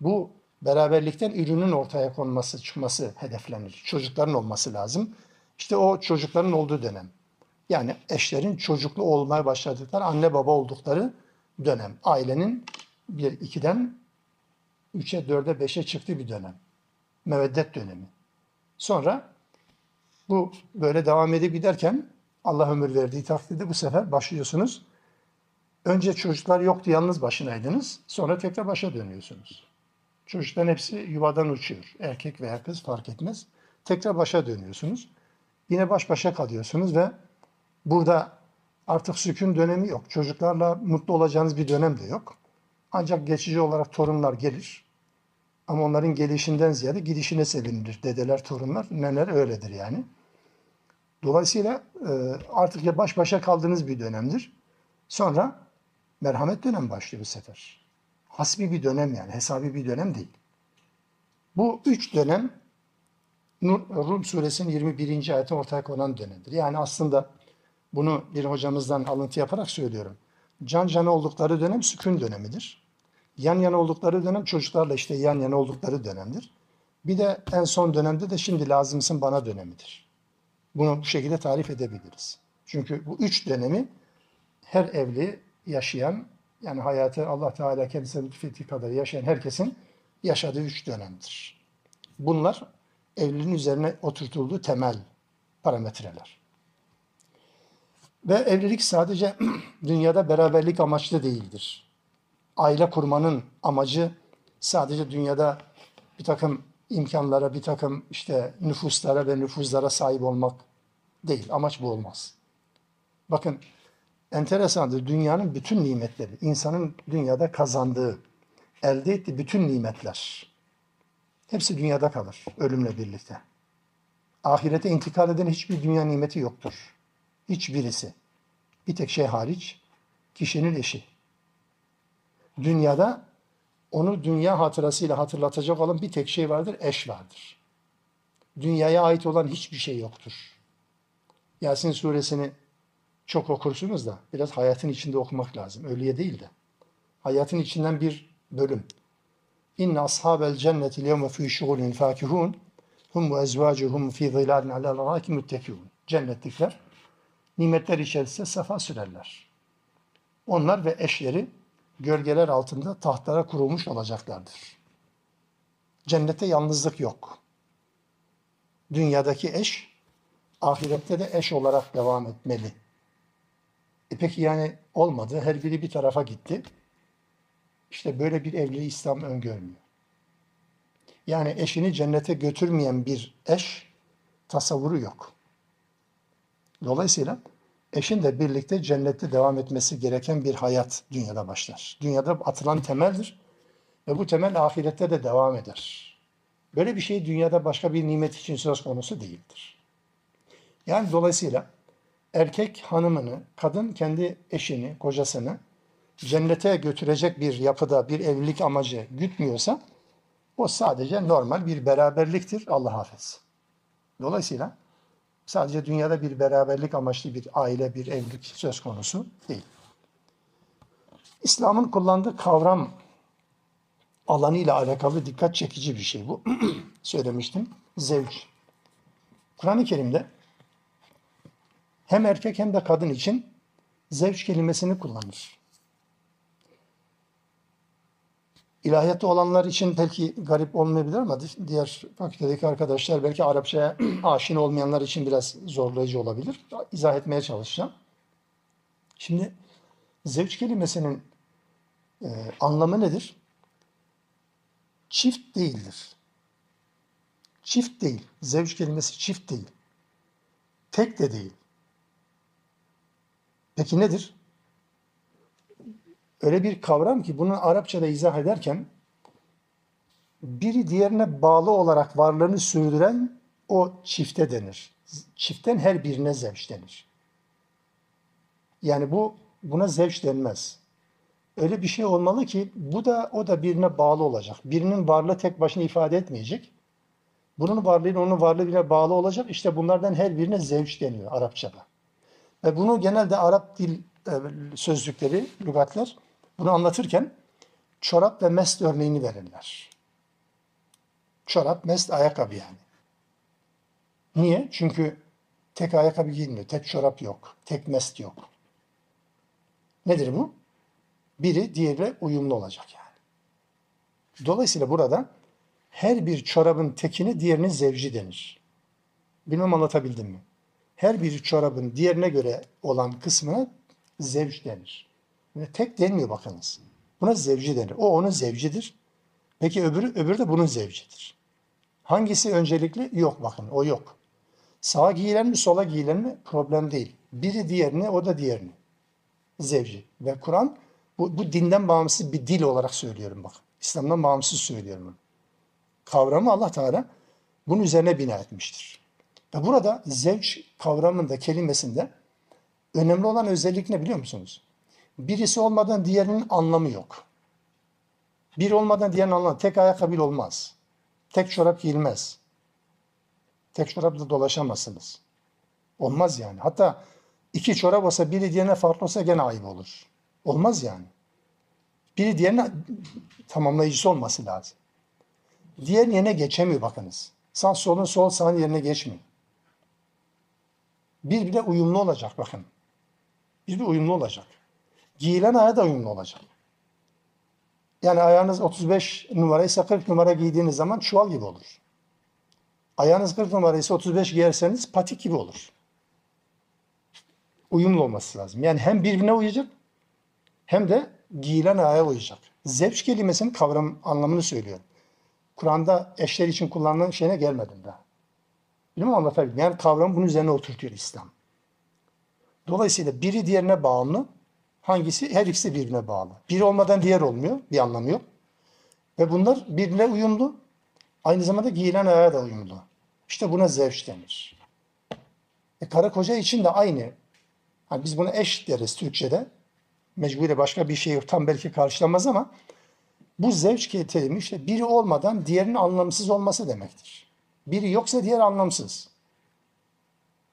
Bu beraberlikten ürünün ortaya konması, çıkması hedeflenir. Çocukların olması lazım. İşte o çocukların olduğu dönem. Yani eşlerin çocuklu olmaya başladıkları, anne baba oldukları dönem. Ailenin bir, ikiden üçe, dörde, beşe çıktığı bir dönem. Meveddet dönemi. Sonra bu böyle devam edip giderken Allah ömür verdiği takdirde bu sefer başlıyorsunuz Önce çocuklar yoktu, yalnız başınaydınız. Sonra tekrar başa dönüyorsunuz. Çocukların hepsi yuvadan uçuyor. Erkek veya kız fark etmez. Tekrar başa dönüyorsunuz. Yine baş başa kalıyorsunuz ve burada artık sükun dönemi yok. Çocuklarla mutlu olacağınız bir dönem de yok. Ancak geçici olarak torunlar gelir. Ama onların gelişinden ziyade gidişine sevinilir. Dedeler, torunlar, neler öyledir yani. Dolayısıyla e, artık ya baş başa kaldığınız bir dönemdir. Sonra merhamet dönemi başlıyor bu sefer. Hasbi bir dönem yani, hesabi bir dönem değil. Bu üç dönem Rum suresinin 21. ayete ortaya konan dönemdir. Yani aslında bunu bir hocamızdan alıntı yaparak söylüyorum. Can cana oldukları dönem sükun dönemidir. Yan yana oldukları dönem çocuklarla işte yan yana oldukları dönemdir. Bir de en son dönemde de şimdi lazımsın bana dönemidir. Bunu bu şekilde tarif edebiliriz. Çünkü bu üç dönemi her evli yaşayan yani hayatı Allah Teala kendisine lütfettiği kadar yaşayan herkesin yaşadığı üç dönemdir. Bunlar evliliğin üzerine oturtulduğu temel parametreler. Ve evlilik sadece dünyada beraberlik amaçlı değildir. Aile kurmanın amacı sadece dünyada bir takım imkanlara, bir takım işte nüfuslara ve nüfuzlara sahip olmak değil. Amaç bu olmaz. Bakın enteresandır. Dünyanın bütün nimetleri, insanın dünyada kazandığı, elde ettiği bütün nimetler hepsi dünyada kalır ölümle birlikte. Ahirete intikal eden hiçbir dünya nimeti yoktur. Hiçbirisi. Bir tek şey hariç kişinin eşi. Dünyada onu dünya hatırasıyla hatırlatacak olan bir tek şey vardır, eş vardır. Dünyaya ait olan hiçbir şey yoktur. Yasin suresini çok okursunuz da biraz hayatın içinde okumak lazım. Ölüye değil de. Hayatın içinden bir bölüm. İnne ashabel cenneti yevme fî şugulin fâkihûn hum ve ezvâcuhum fî zilâlin alâ lâhâki müttekûn. Cennetlikler nimetler içerisinde safa sürerler. Onlar ve eşleri gölgeler altında tahtlara kurulmuş olacaklardır. Cennette yalnızlık yok. Dünyadaki eş ahirette de eş olarak devam etmeli. E peki yani olmadı. Her biri bir tarafa gitti. İşte böyle bir evliliği İslam öngörmüyor. Yani eşini cennete götürmeyen bir eş tasavvuru yok. Dolayısıyla eşin de birlikte cennette devam etmesi gereken bir hayat dünyada başlar. Dünyada atılan temeldir ve bu temel ahirette de devam eder. Böyle bir şey dünyada başka bir nimet için söz konusu değildir. Yani dolayısıyla erkek hanımını, kadın kendi eşini, kocasını cennete götürecek bir yapıda bir evlilik amacı gütmüyorsa o sadece normal bir beraberliktir. Allah affetsin. Dolayısıyla sadece dünyada bir beraberlik amaçlı bir aile, bir evlilik söz konusu değil. İslam'ın kullandığı kavram alanıyla alakalı dikkat çekici bir şey bu. Söylemiştim. Zevç. Kur'an-ı Kerim'de hem erkek hem de kadın için zevç kelimesini kullanır. İlahiyatta olanlar için belki garip olmayabilir ama diğer fakültedeki arkadaşlar belki Arapçaya aşina olmayanlar için biraz zorlayıcı olabilir. İzah etmeye çalışacağım. Şimdi zevç kelimesinin e, anlamı nedir? Çift değildir. Çift değil. Zevç kelimesi çift değil. Tek de değil. Peki nedir? Öyle bir kavram ki bunu Arapçada izah ederken biri diğerine bağlı olarak varlığını sürdüren o çifte denir. Çiften her birine zevç denir. Yani bu buna zevç denmez. Öyle bir şey olmalı ki bu da o da birine bağlı olacak. Birinin varlığı tek başına ifade etmeyecek. Bunun varlığıyla onun varlığı birine bağlı olacak. İşte bunlardan her birine zevç deniyor Arapçada. Ve bunu genelde Arap dil e, sözlükleri, lügatlar bunu anlatırken çorap ve mest örneğini verirler. Çorap, mest, ayakkabı yani. Niye? Çünkü tek ayakkabı giyilmiyor, tek çorap yok, tek mest yok. Nedir bu? Biri diğeriyle uyumlu olacak yani. Dolayısıyla burada her bir çorabın tekini diğerinin zevci denir. Bilmem anlatabildim mi? Her bir çorabın diğerine göre olan kısmına zevç denir. Tek denmiyor bakınız. Buna zevci denir. O onun zevcidir. Peki öbürü, öbürü de bunun zevcidir. Hangisi öncelikli? Yok bakın o yok. Sağa giyilen mi sola giyilen mi problem değil. Biri diğerini o da diğerini. Zevci. Ve Kur'an bu, bu dinden bağımsız bir dil olarak söylüyorum bak. İslam'dan bağımsız söylüyorum bunu. Kavramı Allah Teala bunun üzerine bina etmiştir. Ve burada zevç kavramında, kelimesinde önemli olan özellik ne biliyor musunuz? Birisi olmadan diğerinin anlamı yok. Bir olmadan diğerinin anlamı. Tek ayakkabı olmaz. Tek çorap giyilmez. Tek çorapla dolaşamazsınız. Olmaz yani. Hatta iki çorap olsa biri diğerine farklı olsa gene ayıp olur. Olmaz yani. Biri diğerine tamamlayıcısı olması lazım. Diğer yerine geçemiyor bakınız. Sağ solun sol sağın yerine geçmiyor. Birbirine uyumlu olacak bakın. Birbirine uyumlu olacak. Giyilen ayağı da uyumlu olacak. Yani ayağınız 35 numaraysa 40 numara giydiğiniz zaman çuval gibi olur. Ayağınız 40 numaraysa 35 giyerseniz patik gibi olur. Uyumlu olması lazım. Yani hem birbirine uyacak hem de giyilen ayağa uyacak. Zevç kelimesinin kavram anlamını söylüyor. Kur'an'da eşler için kullanılan şeyine gelmedim daha. Bilmem anlatabildim. Yani kavram bunun üzerine oturtuyor İslam. Dolayısıyla biri diğerine bağımlı. Hangisi? Her ikisi birbirine bağlı. Biri olmadan diğer olmuyor. Bir anlamı yok. Ve bunlar birbirine uyumlu. Aynı zamanda giyilen ayağa da uyumlu. İşte buna zevç denir. E, karı koca için de aynı. Hani biz buna eş deriz Türkçe'de. Mecburi başka bir şey tam belki karşılamaz ama bu zevç terimi işte biri olmadan diğerinin anlamsız olması demektir. Biri yoksa diğer anlamsız.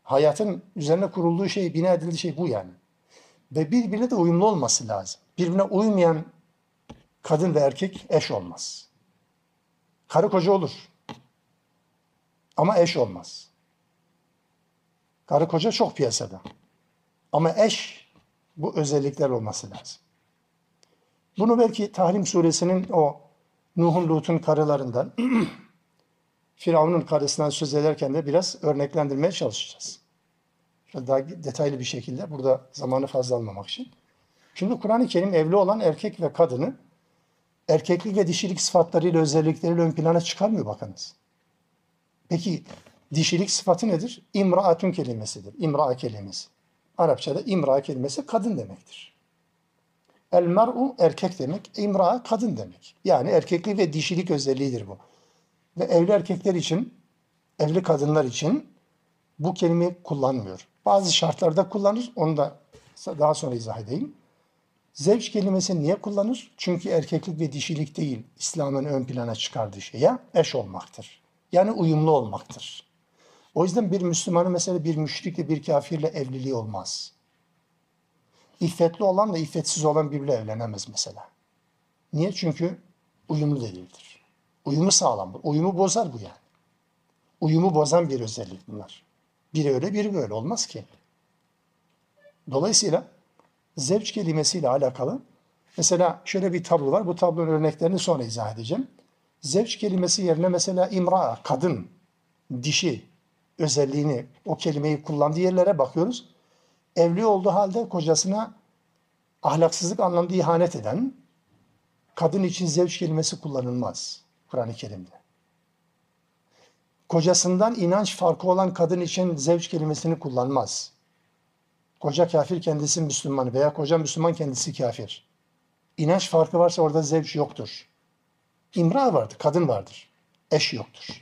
Hayatın üzerine kurulduğu şey, bina edildiği şey bu yani. Ve birbirine de uyumlu olması lazım. Birbirine uymayan kadın ve erkek eş olmaz. Karı koca olur. Ama eş olmaz. Karı koca çok piyasada. Ama eş bu özellikler olması lazım. Bunu belki Tahrim suresinin o Nuh'un Lut'un karılarından Firavun'un karısından söz ederken de biraz örneklendirmeye çalışacağız. Daha detaylı bir şekilde burada zamanı fazla almamak için. Şimdi Kur'an-ı Kerim evli olan erkek ve kadını erkeklik ve dişilik sıfatlarıyla özellikleriyle ön plana çıkarmıyor bakınız. Peki dişilik sıfatı nedir? İmraatun kelimesidir. İmra kelimesi. Arapçada imra kelimesi kadın demektir. El mer'u erkek demek, imra kadın demek. Yani erkeklik ve dişilik özelliğidir bu. Ve evli erkekler için, evli kadınlar için bu kelimeyi kullanmıyor. Bazı şartlarda kullanır, onu da daha sonra izah edeyim. Zevç kelimesi niye kullanır? Çünkü erkeklik ve dişilik değil, İslam'ın ön plana çıkardığı şey ya eş olmaktır. Yani uyumlu olmaktır. O yüzden bir Müslümanın mesela bir müşrikle bir kafirle evliliği olmaz. İffetli olan da iffetsiz olan biriyle evlenemez mesela. Niye? Çünkü uyumlu değildir. Uyumu sağlam. Uyumu bozar bu yani. Uyumu bozan bir özellik bunlar. Biri öyle biri böyle olmaz ki. Dolayısıyla zevç kelimesiyle alakalı mesela şöyle bir tablo var. Bu tablonun örneklerini sonra izah edeceğim. Zevç kelimesi yerine mesela imra, kadın, dişi özelliğini, o kelimeyi kullandığı yerlere bakıyoruz. Evli olduğu halde kocasına ahlaksızlık anlamda ihanet eden, kadın için zevç kelimesi kullanılmaz Kur'an-ı Kerim'de. Kocasından inanç farkı olan kadın için zevç kelimesini kullanmaz. Koca kafir kendisi Müslüman veya koca Müslüman kendisi kafir. İnanç farkı varsa orada zevç yoktur. İmra vardır, kadın vardır. Eş yoktur.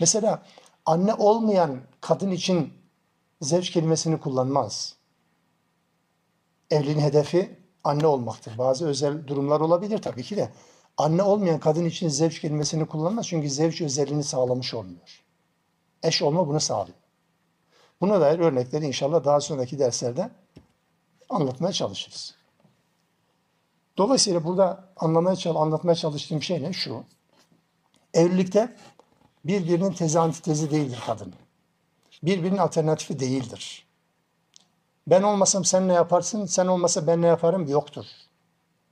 Mesela anne olmayan kadın için zevç kelimesini kullanmaz. Evliliğin hedefi anne olmaktır. Bazı özel durumlar olabilir tabii ki de. Anne olmayan kadın için zevç kelimesini kullanmaz çünkü zevç özelliğini sağlamış olmuyor. Eş olma bunu sağlıyor. Buna dair örnekleri inşallah daha sonraki derslerde anlatmaya çalışırız. Dolayısıyla burada anlamaya anlatmaya çalıştığım şey ne? Şu. Evlilikte birbirinin tezi antitezi değildir kadın. Birbirinin alternatifi değildir. Ben olmasam sen ne yaparsın, sen olmasa ben ne yaparım yoktur.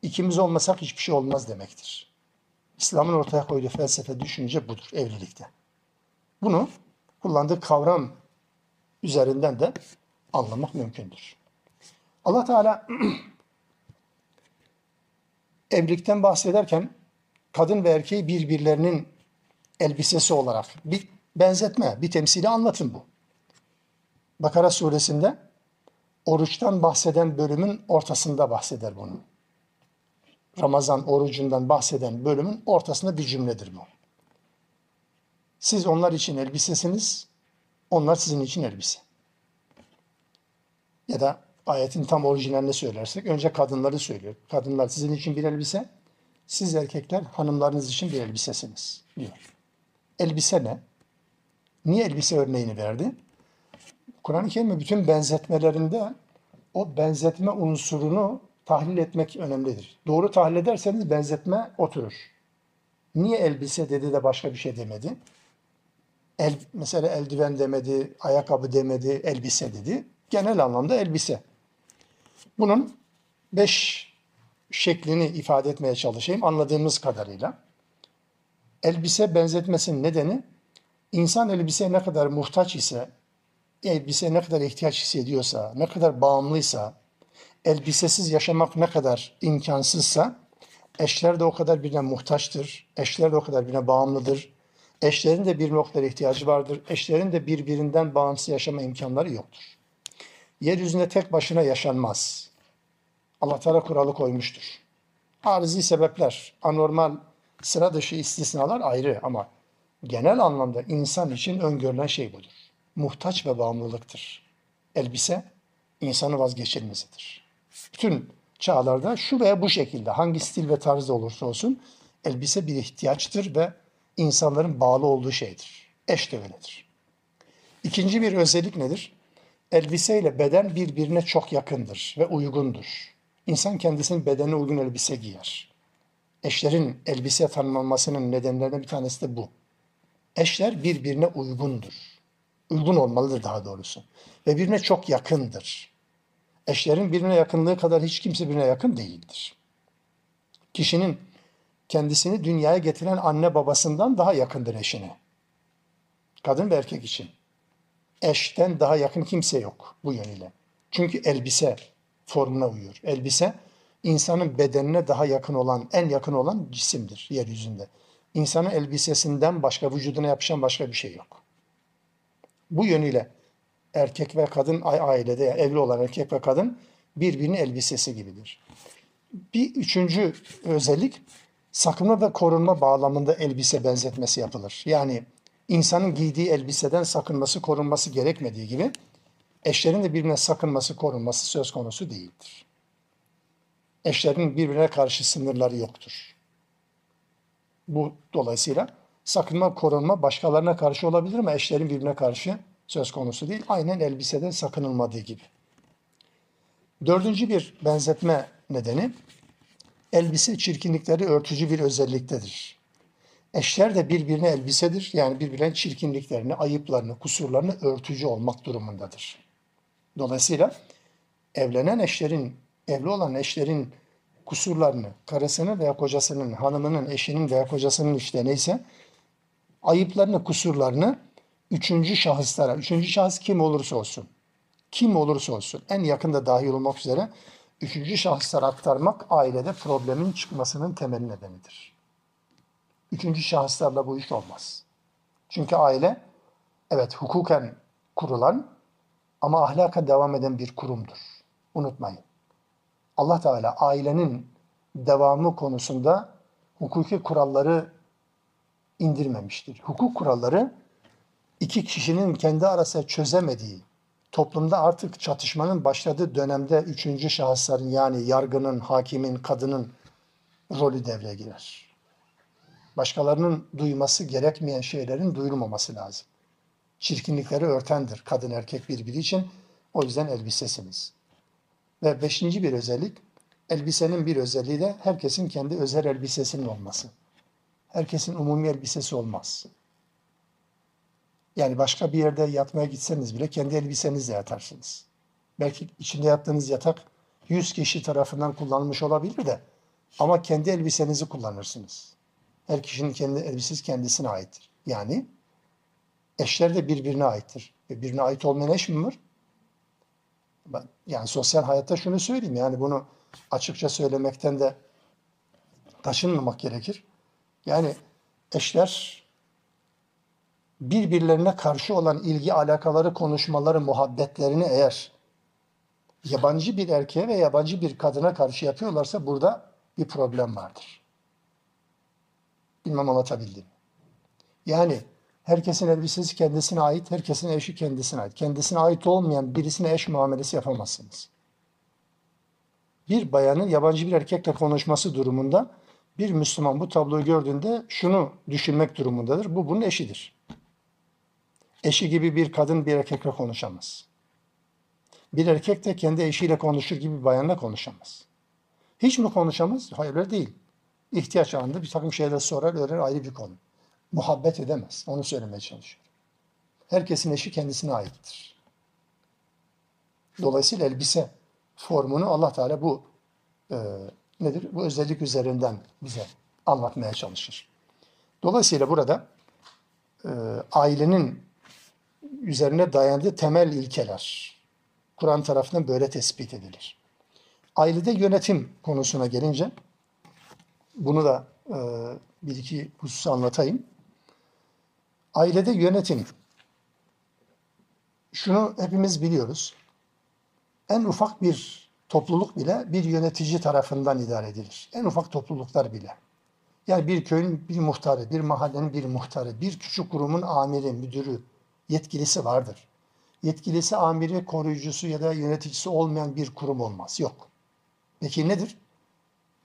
İkimiz olmasak hiçbir şey olmaz demektir. İslam'ın ortaya koyduğu felsefe, düşünce budur evlilikte. Bunu kullandığı kavram üzerinden de anlamak mümkündür. Allah Teala evlilikten bahsederken kadın ve erkeği birbirlerinin elbisesi olarak bir benzetme, bir temsili anlatın bu. Bakara suresinde oruçtan bahseden bölümün ortasında bahseder bunu. Ramazan orucundan bahseden bölümün ortasında bir cümledir bu. Siz onlar için elbisesiniz, onlar sizin için elbise. Ya da ayetin tam orijinalini söylersek önce kadınları söylüyor. Kadınlar sizin için bir elbise, siz erkekler hanımlarınız için bir elbisesiniz diyor. Elbise ne? Niye elbise örneğini verdi? Kur'an-ı Kerim'in bütün benzetmelerinde o benzetme unsurunu tahlil etmek önemlidir. Doğru tahlil ederseniz benzetme oturur. Niye elbise dedi de başka bir şey demedi? El, mesela eldiven demedi, ayakkabı demedi, elbise dedi. Genel anlamda elbise. Bunun beş şeklini ifade etmeye çalışayım anladığımız kadarıyla. Elbise benzetmesinin nedeni insan elbiseye ne kadar muhtaç ise, elbiseye ne kadar ihtiyaç hissediyorsa, ne kadar bağımlıysa, elbisesiz yaşamak ne kadar imkansızsa, eşler de o kadar birine muhtaçtır, eşler de o kadar birine bağımlıdır, eşlerin de bir noktada ihtiyacı vardır, eşlerin de birbirinden bağımsız yaşama imkanları yoktur. Yeryüzünde tek başına yaşanmaz. Allah Teala kuralı koymuştur. Arızi sebepler, anormal, sıra dışı istisnalar ayrı ama genel anlamda insan için öngörülen şey budur. Muhtaç ve bağımlılıktır. Elbise insanın vazgeçilmezidir. Bütün çağlarda şu veya bu şekilde hangi stil ve tarzda olursa olsun elbise bir ihtiyaçtır ve insanların bağlı olduğu şeydir. Eş de öyledir. İkinci bir özellik nedir? Elbise ile beden birbirine çok yakındır ve uygundur. İnsan kendisinin bedene uygun elbise giyer. Eşlerin elbise tanımlanmasının nedenlerinden bir tanesi de bu. Eşler birbirine uygundur. Uygun olmalıdır daha doğrusu. Ve birbirine çok yakındır. Eşlerin birbirine yakınlığı kadar hiç kimse birbirine yakın değildir. Kişinin kendisini dünyaya getiren anne babasından daha yakındır eşine. Kadın ve erkek için. Eşten daha yakın kimse yok bu yönüyle. Çünkü elbise formuna uyuyor. Elbise insanın bedenine daha yakın olan, en yakın olan cisimdir yeryüzünde. İnsanın elbisesinden başka, vücuduna yapışan başka bir şey yok. Bu yönüyle erkek ve kadın ailede, yani evli olan erkek ve kadın birbirinin elbisesi gibidir. Bir üçüncü özellik, sakınma ve korunma bağlamında elbise benzetmesi yapılır. Yani insanın giydiği elbiseden sakınması, korunması gerekmediği gibi eşlerin de birbirine sakınması, korunması söz konusu değildir. Eşlerin birbirine karşı sınırları yoktur. Bu dolayısıyla sakınma, korunma başkalarına karşı olabilir ama eşlerin birbirine karşı söz konusu değil. Aynen elbiseden sakınılmadığı gibi. Dördüncü bir benzetme nedeni, elbise çirkinlikleri örtücü bir özelliktedir. Eşler de birbirine elbisedir. Yani birbirlerinin çirkinliklerini, ayıplarını, kusurlarını örtücü olmak durumundadır. Dolayısıyla evlenen eşlerin, evli olan eşlerin kusurlarını, karısının veya kocasının, hanımının, eşinin veya kocasının işte neyse, ayıplarını, kusurlarını üçüncü şahıslara, üçüncü şahıs kim olursa olsun, kim olursa olsun, en yakında dahil olmak üzere üçüncü şahıslara aktarmak ailede problemin çıkmasının temel nedenidir. Üçüncü şahıslarla bu iş olmaz. Çünkü aile, evet hukuken kurulan ama ahlaka devam eden bir kurumdur. Unutmayın. Allah Teala ailenin devamı konusunda hukuki kuralları indirmemiştir. Hukuk kuralları iki kişinin kendi arasında çözemediği, toplumda artık çatışmanın başladığı dönemde üçüncü şahısların yani yargının, hakimin, kadının rolü devreye girer. Başkalarının duyması gerekmeyen şeylerin duyulmaması lazım. Çirkinlikleri örtendir kadın erkek birbiri için. O yüzden elbisesiniz. Ve beşinci bir özellik, elbisenin bir özelliği de herkesin kendi özel elbisesinin olması. Herkesin umumi elbisesi olmaz. Yani başka bir yerde yatmaya gitseniz bile kendi elbisenizle yatarsınız. Belki içinde yattığınız yatak 100 kişi tarafından kullanılmış olabilir de ama kendi elbisenizi kullanırsınız. Her kişinin kendi elbisesi kendisine aittir. Yani eşler de birbirine aittir. Ve birine ait olmayan eş mi var? Yani sosyal hayatta şunu söyleyeyim yani bunu açıkça söylemekten de taşınmamak gerekir. Yani eşler birbirlerine karşı olan ilgi alakaları, konuşmaları, muhabbetlerini eğer yabancı bir erkeğe ve yabancı bir kadına karşı yapıyorlarsa burada bir problem vardır. Bilmem anlatabildim. Yani herkesin elbisesi kendisine ait, herkesin eşi kendisine ait. Kendisine ait olmayan birisine eş muamelesi yapamazsınız. Bir bayanın yabancı bir erkekle konuşması durumunda bir Müslüman bu tabloyu gördüğünde şunu düşünmek durumundadır. Bu bunun eşidir. Eşi gibi bir kadın bir erkekle konuşamaz. Bir erkek de kendi eşiyle konuşur gibi bir bayanla konuşamaz. Hiç mi konuşamaz? Hayır öyle değil. İhtiyaç anında bir takım şeyler sorar, öğrenir ayrı bir konu. Muhabbet edemez. Onu söylemeye çalışıyorum. Herkesin eşi kendisine aittir. Dolayısıyla elbise formunu Allah Teala bu e, nedir? Bu özellik üzerinden bize anlatmaya çalışır. Dolayısıyla burada e, ailenin üzerine dayandığı temel ilkeler Kur'an tarafından böyle tespit edilir. Ailede yönetim konusuna gelince bunu da e, bir iki hususu anlatayım. Ailede yönetim. Şunu hepimiz biliyoruz. En ufak bir topluluk bile bir yönetici tarafından idare edilir. En ufak topluluklar bile. Yani bir köyün bir muhtarı, bir mahallenin bir muhtarı, bir küçük kurumun amiri, müdürü, yetkilisi vardır. Yetkilisi, amiri, koruyucusu ya da yöneticisi olmayan bir kurum olmaz. Yok. Peki nedir?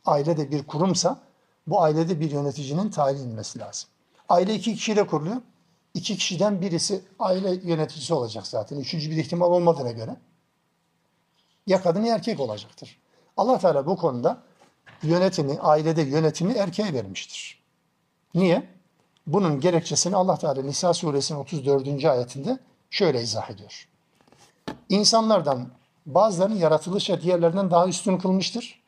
Aile de bir kurumsa bu ailede bir yöneticinin tayin edilmesi lazım. Aile iki kişiyle kuruluyor. İki kişiden birisi aile yöneticisi olacak zaten. Üçüncü bir ihtimal olmadığına göre. Ya kadın ya erkek olacaktır. Allah Teala bu konuda yönetimi, ailede yönetimi erkeğe vermiştir. Niye? Bunun gerekçesini Allah Teala Nisa suresinin 34. ayetinde şöyle izah ediyor. İnsanlardan bazılarının yaratılışa diğerlerinden daha üstün kılmıştır.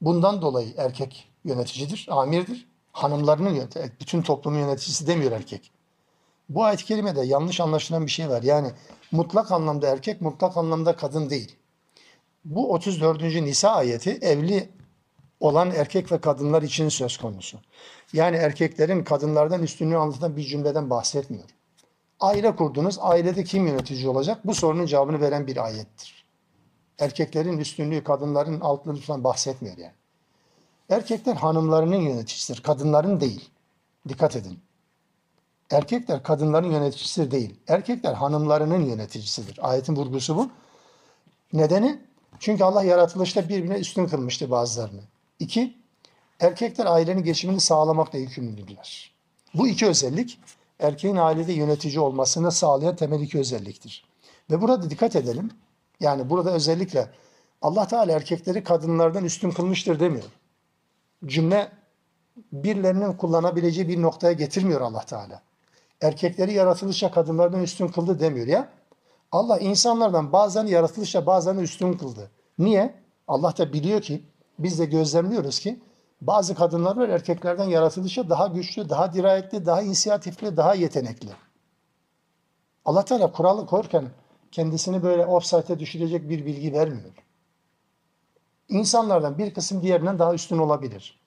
Bundan dolayı erkek yöneticidir, amirdir. Hanımlarının yönetici, bütün toplumun yöneticisi demiyor erkek. Bu ayet-i kerimede yanlış anlaşılan bir şey var. Yani mutlak anlamda erkek, mutlak anlamda kadın değil. Bu 34. Nisa ayeti evli olan erkek ve kadınlar için söz konusu. Yani erkeklerin kadınlardan üstünlüğü anlatan bir cümleden bahsetmiyor. Aile kurdunuz, ailede kim yönetici olacak? Bu sorunun cevabını veren bir ayettir. Erkeklerin üstünlüğü, kadınların altlığını falan bahsetmiyor yani. Erkekler hanımlarının yöneticisidir, kadınların değil. Dikkat edin. Erkekler kadınların yöneticisi değil. Erkekler hanımlarının yöneticisidir. Ayetin vurgusu bu. Nedeni? Çünkü Allah yaratılışta birbirine üstün kılmıştı bazılarını. İki, erkekler ailenin geçimini sağlamakla yükümlüdürler. Bu iki özellik erkeğin ailede yönetici olmasını sağlayan temel iki özelliktir. Ve burada dikkat edelim. Yani burada özellikle Allah Teala erkekleri kadınlardan üstün kılmıştır demiyor. Cümle birilerinin kullanabileceği bir noktaya getirmiyor Allah Teala. Erkekleri yaratılışa kadınlardan üstün kıldı demiyor ya. Allah insanlardan bazılarını yaratılışa bazılarını üstün kıldı. Niye? Allah da biliyor ki biz de gözlemliyoruz ki bazı kadınlar var erkeklerden yaratılışa daha güçlü, daha dirayetli, daha inisiyatifli, daha yetenekli. Allah Teala kuralı korken kendisini böyle offside'e düşürecek bir bilgi vermiyor. İnsanlardan bir kısım diğerinden daha üstün olabilir.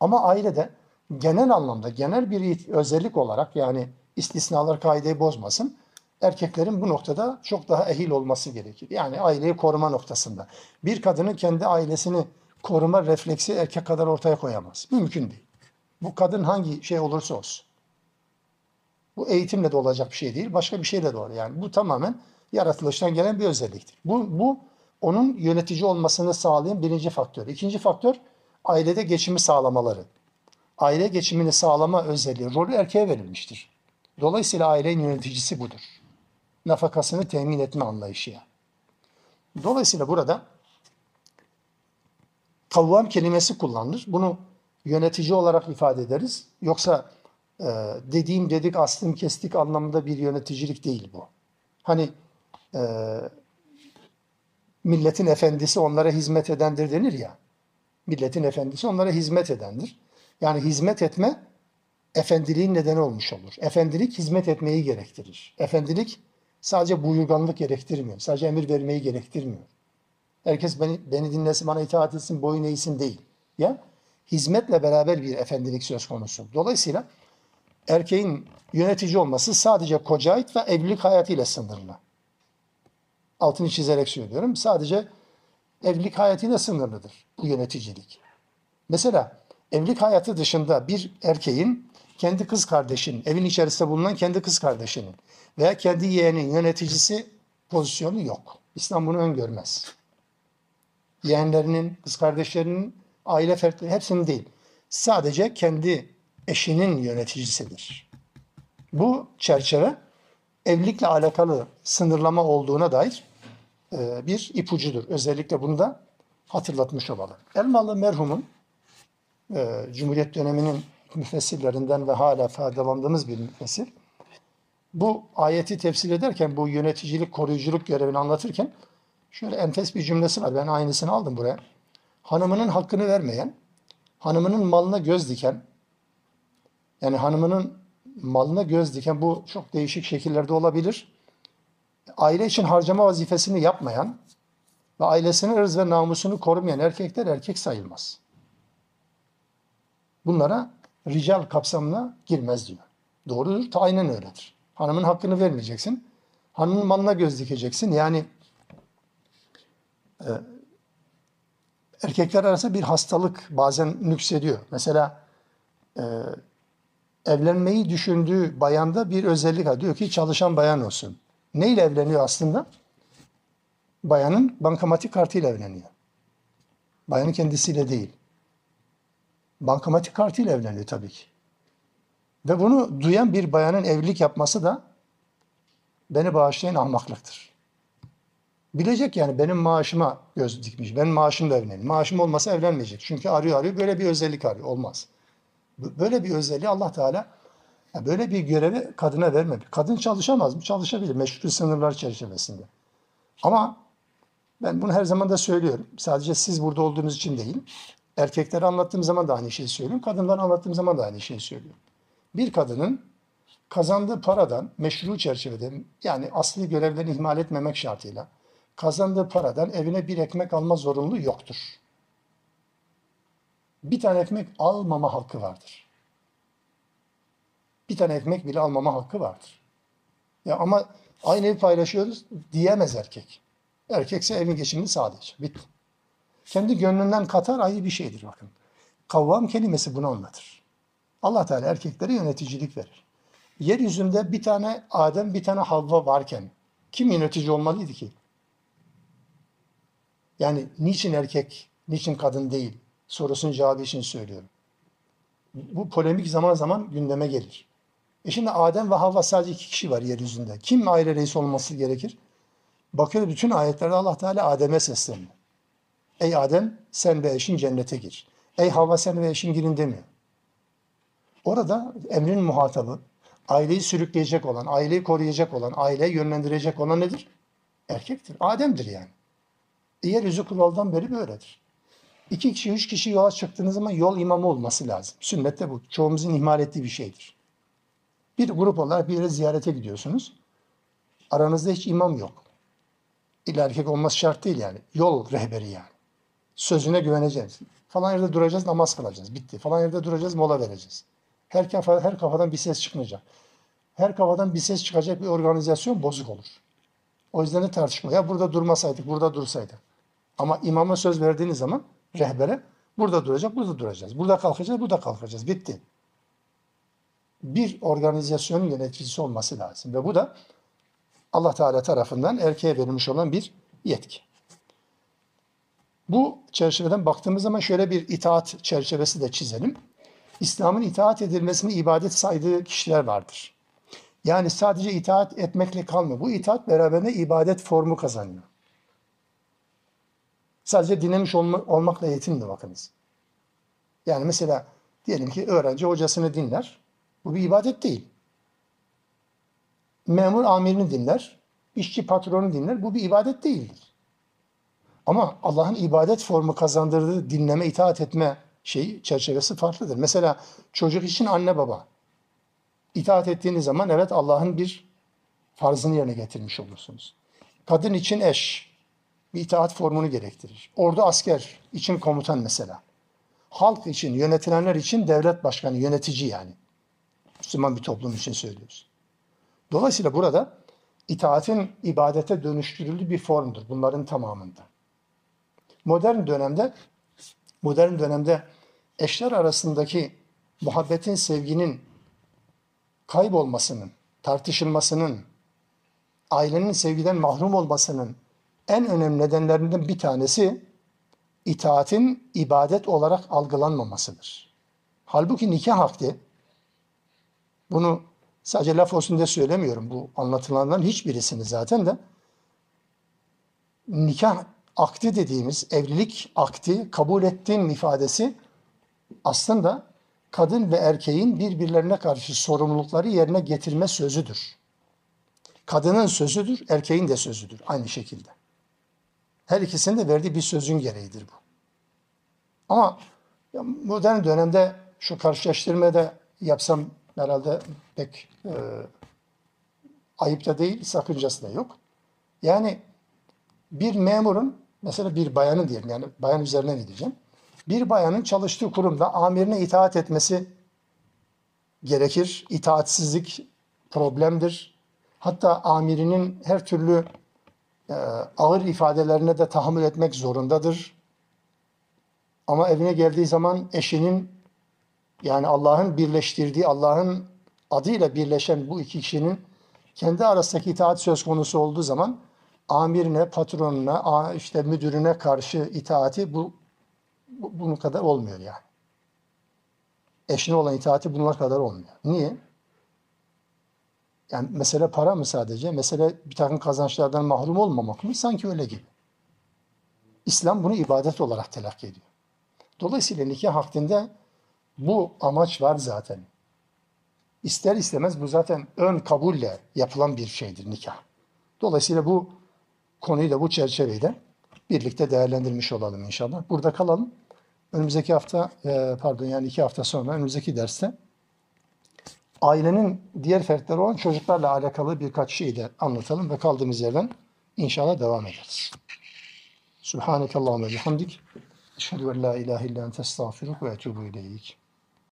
Ama ailede genel anlamda, genel bir özellik olarak yani istisnalar kaideyi bozmasın, erkeklerin bu noktada çok daha ehil olması gerekir. Yani aileyi koruma noktasında. Bir kadının kendi ailesini koruma refleksi erkek kadar ortaya koyamaz. Mümkün değil. Bu kadın hangi şey olursa olsun. Bu eğitimle de olacak bir şey değil, başka bir şeyle de olur. Yani bu tamamen yaratılıştan gelen bir özelliktir. Bu, bu onun yönetici olmasını sağlayan birinci faktör. İkinci faktör ailede geçimi sağlamaları. Aile geçimini sağlama özelliği, rolü erkeğe verilmiştir. Dolayısıyla ailenin yöneticisi budur. Nafakasını temin etme anlayışı yani. Dolayısıyla burada kavvam kelimesi kullanılır. Bunu yönetici olarak ifade ederiz. Yoksa e, dediğim dedik aslım kestik anlamında bir yöneticilik değil bu. Hani e, milletin efendisi onlara hizmet edendir denir ya. Milletin efendisi onlara hizmet edendir. Yani hizmet etme efendiliğin nedeni olmuş olur. Efendilik hizmet etmeyi gerektirir. Efendilik sadece buyurganlık gerektirmiyor. Sadece emir vermeyi gerektirmiyor. Herkes beni, beni dinlesin, bana itaat etsin, boyun eğsin değil. Ya hizmetle beraber bir efendilik söz konusu. Dolayısıyla erkeğin yönetici olması sadece koca ait ve evlilik hayatıyla sınırlı. Altını çizerek söylüyorum. Sadece evlilik hayatıyla sınırlıdır bu yöneticilik. Mesela evlilik hayatı dışında bir erkeğin kendi kız kardeşinin, evin içerisinde bulunan kendi kız kardeşinin veya kendi yeğenin yöneticisi pozisyonu yok. İslam bunu öngörmez. Yeğenlerinin, kız kardeşlerinin, aile fertleri hepsinin değil. Sadece kendi eşinin yöneticisidir. Bu çerçeve evlilikle alakalı sınırlama olduğuna dair e, bir ipucudur. Özellikle bunu da hatırlatmış olalım. Elmalı merhumun e, Cumhuriyet döneminin müfessirlerinden ve hala faydalandığımız bir müfessir. Bu ayeti tefsir ederken, bu yöneticilik, koruyuculuk görevini anlatırken şöyle enfes bir cümlesi var. Ben aynısını aldım buraya. Hanımının hakkını vermeyen, hanımının malına göz diken, yani hanımının malına göz diken bu çok değişik şekillerde olabilir. Aile için harcama vazifesini yapmayan ve ailesinin ırz ve namusunu korumayan erkekler erkek sayılmaz. Bunlara rical kapsamına girmez diyor. Doğrudur, aynen öyledir. Hanımın hakkını vermeyeceksin. Hanımın malına göz dikeceksin. Yani erkekler arasında bir hastalık bazen nüksediyor. Mesela e, evlenmeyi düşündüğü bayanda bir özellik var. Diyor ki çalışan bayan olsun. Neyle evleniyor aslında? Bayanın bankamatik kartıyla evleniyor. Bayanın kendisiyle değil. Bankamatik kartıyla evleniyor tabii ki. Ve bunu duyan bir bayanın evlilik yapması da beni bağışlayın ahmaklıktır. Bilecek yani benim maaşıma göz dikmiş. Benim maaşımla evleneyim. Maaşım olmasa evlenmeyecek. Çünkü arıyor arıyor böyle bir özellik arıyor. Olmaz. Böyle bir özelliği Allah Teala böyle bir görevi kadına vermedi. Kadın çalışamaz mı? Çalışabilir. Meşru sınırlar çerçevesinde. Ama ben bunu her zaman da söylüyorum. Sadece siz burada olduğunuz için değil. Erkeklere anlattığım zaman da aynı şeyi söylüyorum. Kadınlara anlattığım zaman da aynı şeyi söylüyorum. Bir kadının kazandığı paradan meşru çerçevede yani asli görevlerini ihmal etmemek şartıyla kazandığı paradan evine bir ekmek alma zorunluluğu yoktur. Bir tane ekmek almama hakkı vardır. Bir tane ekmek bile almama hakkı vardır. Ya ama aynı evi paylaşıyoruz diyemez erkek. Erkekse evin geçimini sağlayacak. Bitti. Kendi gönlünden katar ayrı bir şeydir bakın. Kavvam kelimesi bunu anlatır. Allah Teala erkeklere yöneticilik verir. Yeryüzünde bir tane Adem, bir tane Havva varken kim yönetici olmalıydı ki? Yani niçin erkek, niçin kadın değil sorusunun cevabı için söylüyorum. Bu polemik zaman zaman gündeme gelir. E şimdi Adem ve Havva sadece iki kişi var yeryüzünde. Kim aile reisi olması gerekir? Bakıyor bütün ayetlerde Allah Teala Adem'e sesleniyor. Ey Adem sen ve eşin cennete gir. Ey Havva sen ve eşin girin demiyor. Orada emrin muhatabı, aileyi sürükleyecek olan, aileyi koruyacak olan, aileyi yönlendirecek olan nedir? Erkektir. Adem'dir yani. Yeryüzü kuraldan beri böyledir. İki kişi, üç kişi yola çıktığınız zaman yol imamı olması lazım. Sünnette bu. Çoğumuzun ihmal ettiği bir şeydir. Bir grup olarak bir yere ziyarete gidiyorsunuz. Aranızda hiç imam yok. İlla erkek olması şart değil yani. Yol rehberi yani. Sözüne güveneceğiz. Falan yerde duracağız, namaz kılacağız. Bitti. Falan yerde duracağız, mola vereceğiz. Her, kafa, her kafadan bir ses çıkmayacak. Her kafadan bir ses çıkacak bir organizasyon bozuk olur. O yüzden de tartışma. Ya burada durmasaydık, burada dursaydık. Ama imama söz verdiğiniz zaman rehbere burada duracak, burada duracağız. Burada kalkacağız, burada kalkacağız. Bitti. Bir organizasyonun yöneticisi olması lazım. Ve bu da Allah Teala tarafından erkeğe verilmiş olan bir yetki. Bu çerçeveden baktığımız zaman şöyle bir itaat çerçevesi de çizelim. İslam'ın itaat edilmesini ibadet saydığı kişiler vardır. Yani sadece itaat etmekle kalmıyor. Bu itaat beraberinde ibadet formu kazanıyor. Sadece dinlemiş olma, olmakla yetinmiyor bakınız. Yani mesela diyelim ki öğrenci hocasını dinler. Bu bir ibadet değil. Memur amirini dinler. işçi patronu dinler. Bu bir ibadet değildir. Ama Allah'ın ibadet formu kazandırdığı dinleme, itaat etme şey çerçevesi farklıdır. Mesela çocuk için anne baba. İtaat ettiğiniz zaman evet Allah'ın bir farzını yerine getirmiş olursunuz. Kadın için eş bir itaat formunu gerektirir. Ordu asker için komutan mesela. halk için, yönetilenler için devlet başkanı, yönetici yani. Müslüman bir toplum için söylüyoruz. Dolayısıyla burada itaatin ibadete dönüştürüldüğü bir formdur bunların tamamında. Modern dönemde modern dönemde eşler arasındaki muhabbetin, sevginin kaybolmasının, tartışılmasının, ailenin sevgiden mahrum olmasının en önemli nedenlerinden bir tanesi itaatin ibadet olarak algılanmamasıdır. Halbuki nikah akdi, bunu sadece laf olsun diye söylemiyorum, bu anlatılanların hiçbirisini zaten de nikah akdi dediğimiz evlilik akdi kabul ettiğim ifadesi aslında kadın ve erkeğin birbirlerine karşı sorumlulukları yerine getirme sözüdür. Kadının sözüdür, erkeğin de sözüdür aynı şekilde. Her ikisinin de verdiği bir sözün gereğidir bu. Ama modern dönemde şu karşılaştırmayı da yapsam herhalde pek e, ayıp da değil, sakıncası da yok. Yani bir memurun, mesela bir bayanın diyelim yani bayan üzerinden gideceğim. Bir bayanın çalıştığı kurumda amirine itaat etmesi gerekir. İtaatsizlik problemdir. Hatta amirinin her türlü ağır ifadelerine de tahammül etmek zorundadır. Ama evine geldiği zaman eşinin yani Allah'ın birleştirdiği, Allah'ın adıyla birleşen bu iki kişinin kendi arasındaki itaat söz konusu olduğu zaman amirine, patronuna, işte müdürüne karşı itaati bu, bu bunun kadar olmuyor yani. Eşine olan itaati bunlar kadar olmuyor. Niye? Yani mesele para mı sadece? Mesele bir takım kazançlardan mahrum olmamak mı? Sanki öyle gibi. İslam bunu ibadet olarak telakki ediyor. Dolayısıyla nikah akdinde bu amaç var zaten. İster istemez bu zaten ön kabulle yapılan bir şeydir nikah. Dolayısıyla bu konuyu da bu çerçeveyle birlikte değerlendirmiş olalım inşallah. Burada kalalım. Önümüzdeki hafta, e, pardon yani iki hafta sonra önümüzdeki derste ailenin diğer fertleri olan çocuklarla alakalı birkaç şeyi de anlatalım ve kaldığımız yerden inşallah devam ederiz. Subhaneke Allahümme bihamdik. Eşhedü en la ilahe illa ente estağfiruk ve etubu ileyk.